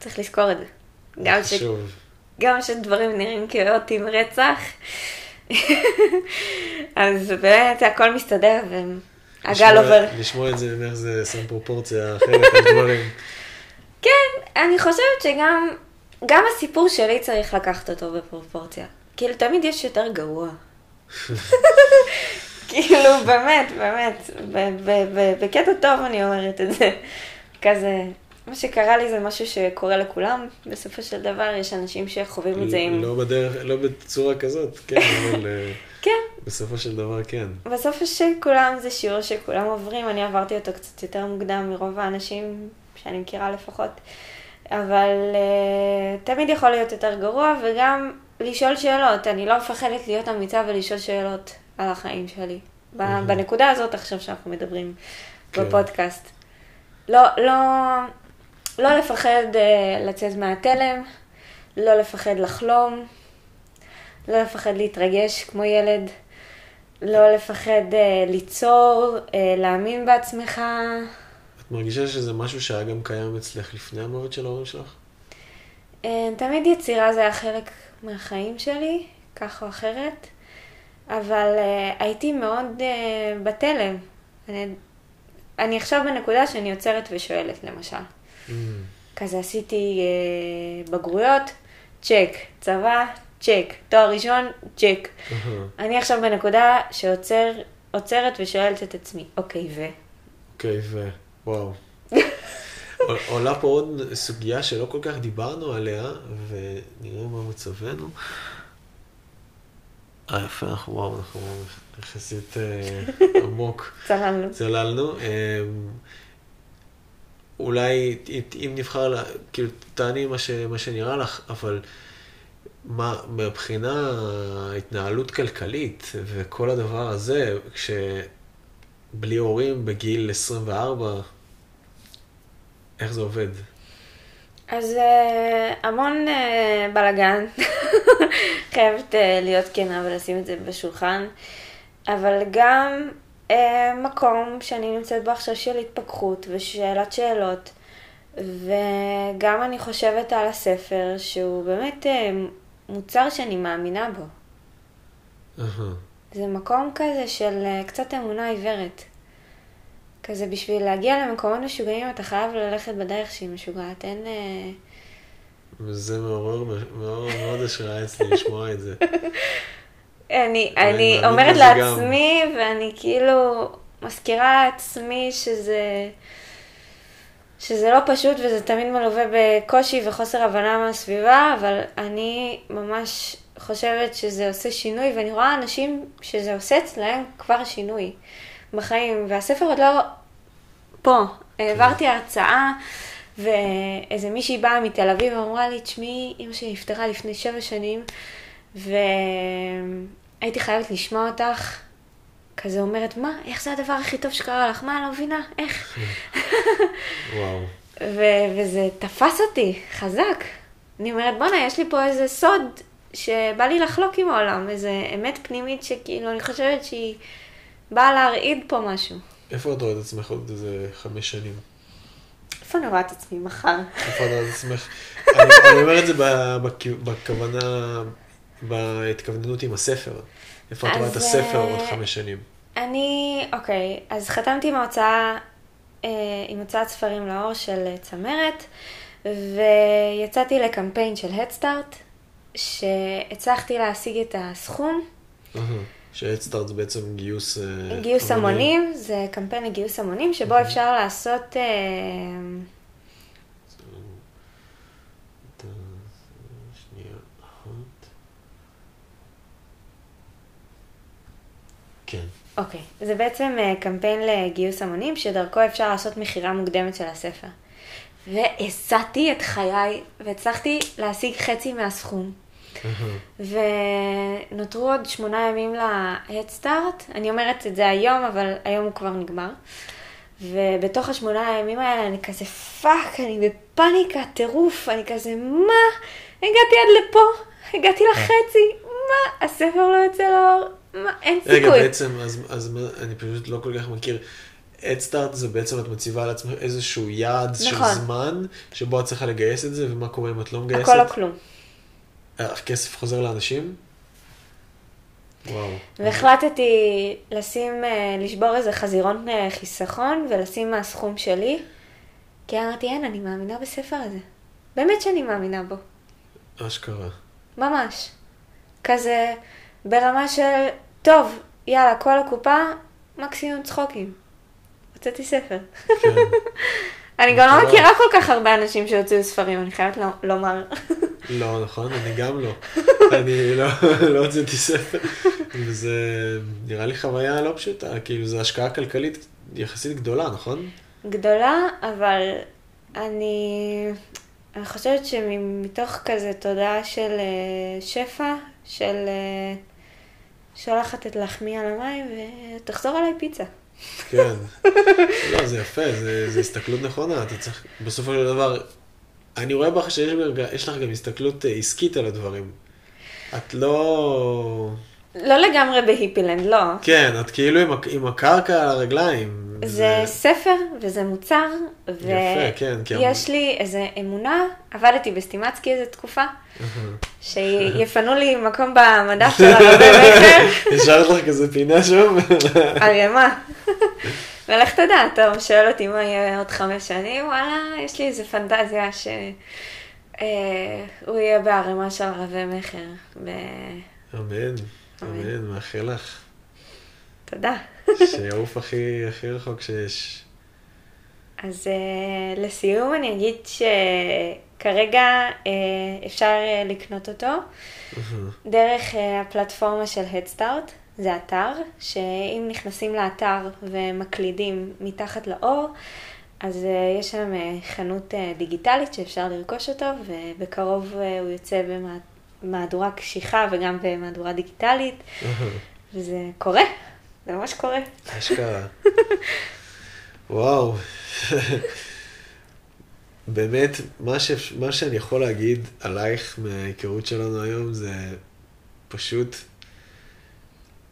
צריך לזכור את זה. גם, ש... גם שדברים נראים כאוטים רצח, אז באמת הכל מסתדר והגל עובר. לשמוע את זה ממך זה שם פרופורציה אחרת על דברים. (laughs) כן, אני חושבת שגם גם הסיפור שלי צריך לקחת אותו בפרופורציה. כאילו, תמיד יש יותר גרוע. (laughs) כאילו, באמת, באמת, בקטע טוב אני אומרת את זה. כזה, מה שקרה לי זה משהו שקורה לכולם, בסופו של דבר יש אנשים שחווים את זה עם... לא בדרך, לא בצורה כזאת, כן, (laughs) אבל... אה, כן. בסופו של דבר כן. בסופו של כולם זה שיעור שכולם עוברים, אני עברתי אותו קצת יותר מוקדם מרוב האנשים שאני מכירה לפחות, אבל uh, תמיד יכול להיות יותר גרוע, וגם לשאול שאלות, אני לא מפחדת להיות אמיצה ולשאול שאלות על החיים שלי. בנקודה הזאת עכשיו שאנחנו מדברים כן. בפודקאסט. לא, לא, לא לפחד uh, לצאת מהתלם, לא לפחד לחלום, לא לפחד להתרגש כמו ילד, לא לפחד uh, ליצור, uh, להאמין בעצמך. את מרגישה שזה משהו שהיה גם קיים אצלך לפני המוות של ההורים שלך? תמיד יצירה זה היה חלק מהחיים שלי, כך או אחרת, אבל uh, הייתי מאוד uh, בתלם. אני, אני עכשיו בנקודה שאני עוצרת ושואלת, למשל. כזה עשיתי uh, בגרויות, צ'ק, צבא, צ'ק, תואר ראשון, צ'ק. אני עכשיו בנקודה שעוצרת ושואלת את עצמי, אוקיי, ו? אוקיי, ו, וואו. עולה פה עוד סוגיה שלא כל כך דיברנו עליה, ונראה מה מצבנו. אה, יפה, אנחנו, וואו, אנחנו יחסית אה, עמוק. צללנו. צללנו. אולי אם נבחר, כאילו, תעני מה, ש, מה שנראה לך, אבל מה, מבחינה התנהלות כלכלית וכל הדבר הזה, כשבלי הורים בגיל 24, איך זה עובד? אז uh, המון uh, בלאגן, (laughs) חייבת uh, להיות כנה ולשים את זה בשולחן, אבל גם מקום שאני נמצאת בו עכשיו של התפכחות ושאלת שאלות, וגם אני חושבת על הספר שהוא באמת uh, מוצר שאני מאמינה בו. Uh-huh. זה מקום כזה של uh, קצת אמונה עיוורת. כזה בשביל להגיע למקומות משוגעים אתה חייב ללכת בדרך שהיא משוגעת, אין... אה, וזה מעורר מאוד השראה אצלי לשמוע את זה. (laughs) אני, אני אומרת לעצמי, גם. ואני כאילו מזכירה לעצמי שזה, שזה לא פשוט וזה תמיד מלווה בקושי וחוסר הבנה מהסביבה, אבל אני ממש חושבת שזה עושה שינוי, ואני רואה אנשים שזה עושה אצלהם כבר שינוי. בחיים, והספר עוד לא פה. העברתי הרצאה, ואיזה מישהי באה מתל אביב ואמרה לי, תשמעי, אמא שלי נפטרה לפני שבע שנים, והייתי חייבת לשמוע אותך. כזה אומרת, מה, איך זה הדבר הכי טוב שקרה לך? מה, אני לא מבינה, איך? (laughs) וואו. ו- וזה תפס אותי חזק. אני אומרת, בואנה, יש לי פה איזה סוד שבא לי לחלוק עם העולם, איזה אמת פנימית שכאילו, אני חושבת שהיא באה להרעיד פה משהו. איפה את רואה את עצמך עוד איזה חמש שנים? איפה אני רואה את עצמי מחר? איפה את רואה את עצמך? אני, אני אומר את זה בכוונה, בהתכווננות עם הספר. איפה את רואה את הספר עוד אה, חמש שנים? אני, אוקיי, אז חתמתי עם ההוצאה, אה, עם הוצאת ספרים לאור של צמרת, ויצאתי לקמפיין של הדסטארט, שהצלחתי להשיג את הסכום. שהדסטארט זה בעצם גיוס... אה, גיוס המונים, זה קמפיין לגיוס המונים, שבו אפשר לעשות אה, כן. אוקיי, זה בעצם אה, קמפיין לגיוס המונים, שדרכו אפשר לעשות מכירה מוקדמת של הספר. והסעתי את חיי, והצלחתי להשיג חצי מהסכום. ונותרו עוד שמונה ימים להדסטארט. אני אומרת את זה היום, אבל היום הוא כבר נגמר. ובתוך השמונה הימים האלה אני כזה fuck, אני בפאניקה, טירוף, אני כזה, מה? הגעתי עד לפה, הגעתי לחצי, מה? הספר לא יוצא לאור, מה? אין סיכוי. רגע, בעצם, אז, אז אני פשוט לא כל כך מכיר. הדסטארט זה בעצם את מציבה על עצמך איזשהו יעד נכון. של זמן, שבו את צריכה לגייס את זה, ומה קורה אם את לא מגייסת? הכל או כלום. הכסף חוזר לאנשים? וואו. והחלטתי לשים, אה, לשבור איזה חזירון אה, חיסכון ולשים מהסכום שלי, כי אמרתי, אין, אני מאמינה בספר הזה. באמת שאני מאמינה בו. אשכרה. ממש. כזה ברמה של, טוב, יאללה, כל הקופה, מקסימום צחוקים. הוצאתי ספר. כן. אני גם לא מכירה כל כך הרבה אנשים שהוציאו ספרים, אני חייבת לומר. לא, נכון, אני גם לא. (laughs) אני לא, לא הוצאתי ספר, וזה נראה לי חוויה לא פשוטה, כאילו זו השקעה כלכלית יחסית גדולה, נכון? גדולה, אבל אני, אני חושבת שמתוך כזה תודעה של אה, שפע, של אה, שולחת את לחמי על המים ותחזור עליי פיצה. כן. (laughs) לא, זה יפה, זו הסתכלות נכונה. אתה צריך, בסופו של דבר, אני רואה בך שיש לך גם הסתכלות אה, עסקית על הדברים. את לא... לא לגמרי בהיפילנד, לא. כן, את כאילו עם, עם הקרקע על הרגליים. זה, זה ספר וזה מוצר, ויש כן, כן. לי איזה אמונה, עבדתי בסטימצקי איזה תקופה, שיפנו לי מקום (laughs) במדף של הרבה מכר. השארת לך כזה פינה שם? (laughs) ערימה. ולך תדע, אתה שואל אותי מה יהיה עוד חמש שנים, וואלה, יש לי איזה פנטזיה שהוא אה, יהיה בערימה של רבי מכר. אמן, אמן, מאחל לך. תודה. שיעוף הכי, הכי רחוק שיש. אז uh, לסיום אני אגיד שכרגע uh, אפשר uh, לקנות אותו uh-huh. דרך uh, הפלטפורמה של Headstart. זה אתר, שאם נכנסים לאתר ומקלידים מתחת לאור, אז uh, יש שם uh, חנות uh, דיגיטלית שאפשר לרכוש אותו, ובקרוב uh, הוא יוצא במהדורה קשיחה וגם במהדורה דיגיטלית, וזה קורה, זה ממש קורה. אשכרה. (laughs) וואו. באמת, מה, ש... מה שאני יכול להגיד עלייך מההיכרות שלנו היום זה פשוט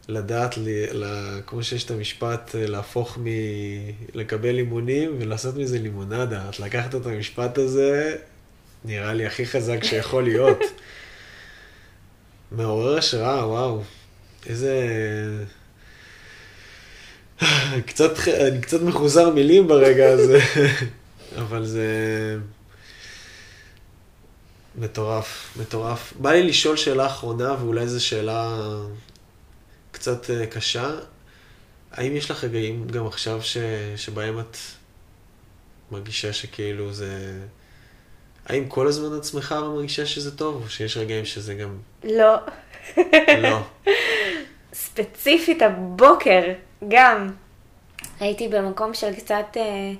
לדעת, לי, לה, כמו שיש את המשפט, להפוך מ... לקבל לימונים ולעשות מזה לימונדה. את לקחת את המשפט הזה, נראה לי הכי חזק שיכול להיות. (laughs) מעורר השראה, וואו. איזה... קצת, אני קצת מחוזר מילים ברגע הזה, (laughs) אבל זה מטורף, מטורף. בא לי לשאול שאלה אחרונה, ואולי זו שאלה קצת אה, קשה. האם יש לך רגעים גם עכשיו ש... שבהם את מרגישה שכאילו זה... האם כל הזמן את שמחה ומרגישה שזה טוב, או שיש רגעים שזה גם... לא. לא. ספציפית הבוקר, גם. הייתי במקום של קצת אה,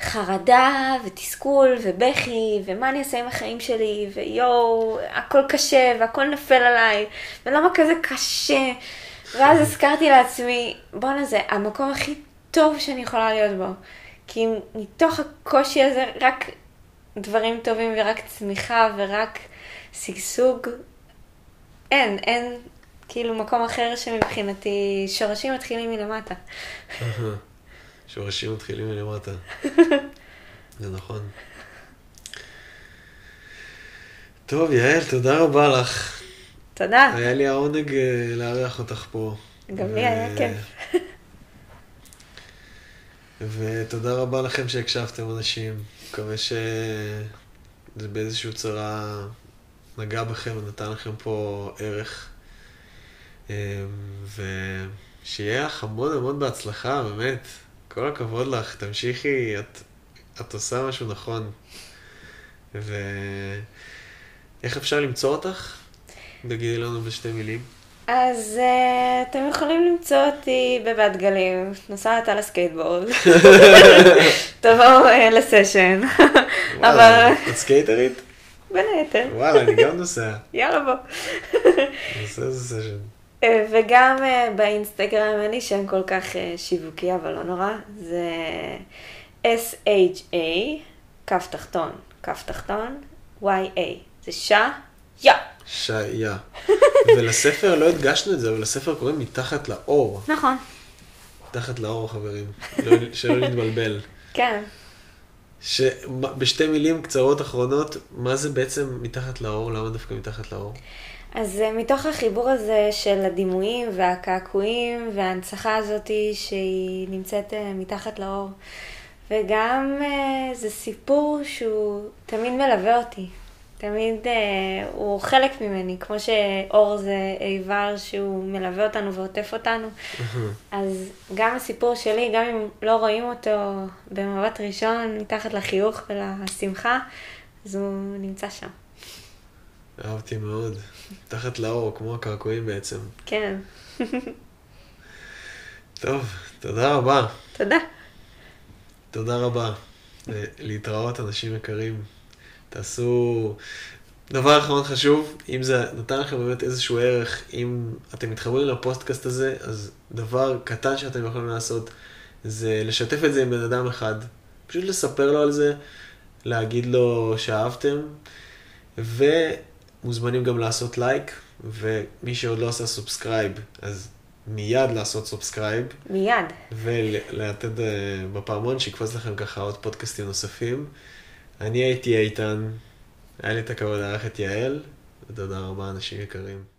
חרדה ותסכול ובכי, ומה אני אעשה עם החיים שלי, ויואו, הכל קשה והכל נופל עליי, ולמה כזה קשה. ואז הזכרתי לעצמי, בואנה זה המקום הכי טוב שאני יכולה להיות בו. כי מתוך הקושי הזה רק דברים טובים ורק צמיחה ורק שגשוג, אין, אין כאילו מקום אחר שמבחינתי שורשים מתחילים מלמטה. (laughs) שורשים מתחילים מלמטה. (laughs) זה נכון. טוב, יעל, תודה רבה לך. תודה. היה לי העונג אה, לארח אותך פה. גם לי היה כיף. (laughs) ותודה רבה לכם שהקשבתם, אנשים. מקווה שזה באיזושהי צורה נגע בכם ונתן לכם פה ערך. אמ, ושיהיה לך המון המון בהצלחה, באמת. כל הכבוד לך, תמשיכי, את, את עושה משהו נכון. ואיך אפשר למצוא אותך? תגידי לנו בשתי מילים. אז uh, אתם יכולים למצוא אותי בבת גלים, נוסעת על הסקייטבורד. (laughs) תבואו uh, לסשן. (laughs) אבל... את סקייטרית? בין היתר. וואלה, אני גם נוסע. (laughs) יאללה בוא. נעשה איזה סשן. אה, וגם uh, באינסטגרם אין לי שם כל כך uh, שיווקי, אבל לא נורא. זה S-H-A, כף תחתון, כף תחתון, Y-A. זה שהה, יא. שיה. (laughs) ולספר, לא הדגשנו את זה, אבל לספר קוראים מתחת לעור. נכון. מתחת לאור, חברים. לא, שלא נתבלבל. (laughs) כן. שבשתי מילים קצרות אחרונות, מה זה בעצם מתחת לאור? למה דווקא מתחת לאור? אז uh, מתוך החיבור הזה של הדימויים והקעקועים וההנצחה הזאת שהיא נמצאת uh, מתחת לאור. וגם uh, זה סיפור שהוא תמיד מלווה אותי. תמיד uh, הוא חלק ממני, כמו שאור זה איבר שהוא מלווה אותנו ועוטף אותנו. (laughs) אז גם הסיפור שלי, גם אם לא רואים אותו במבט ראשון, מתחת לחיוך ולשמחה, אז הוא נמצא שם. אהבתי מאוד. (laughs) תחת לאור, כמו הקעקועים בעצם. כן. (laughs) טוב, תודה רבה. תודה. תודה רבה. להתראות, אנשים יקרים. תעשו... דבר אחרון חשוב, אם זה נתן לכם באמת איזשהו ערך, אם אתם מתחברים לפוסטקאסט הזה, אז דבר קטן שאתם יכולים לעשות זה לשתף את זה עם בן אדם אחד. פשוט לספר לו על זה, להגיד לו שאהבתם, ומוזמנים גם לעשות לייק, ומי שעוד לא עשה subscribe, אז מיד לעשות subscribe. מיד. ולתת אה, בפעמון שיקפוץ לכם ככה עוד פודקאסטים נוספים. אני הייתי איתן, היה לי את הכבוד לארח את יעל, ותודה רבה אנשים יקרים.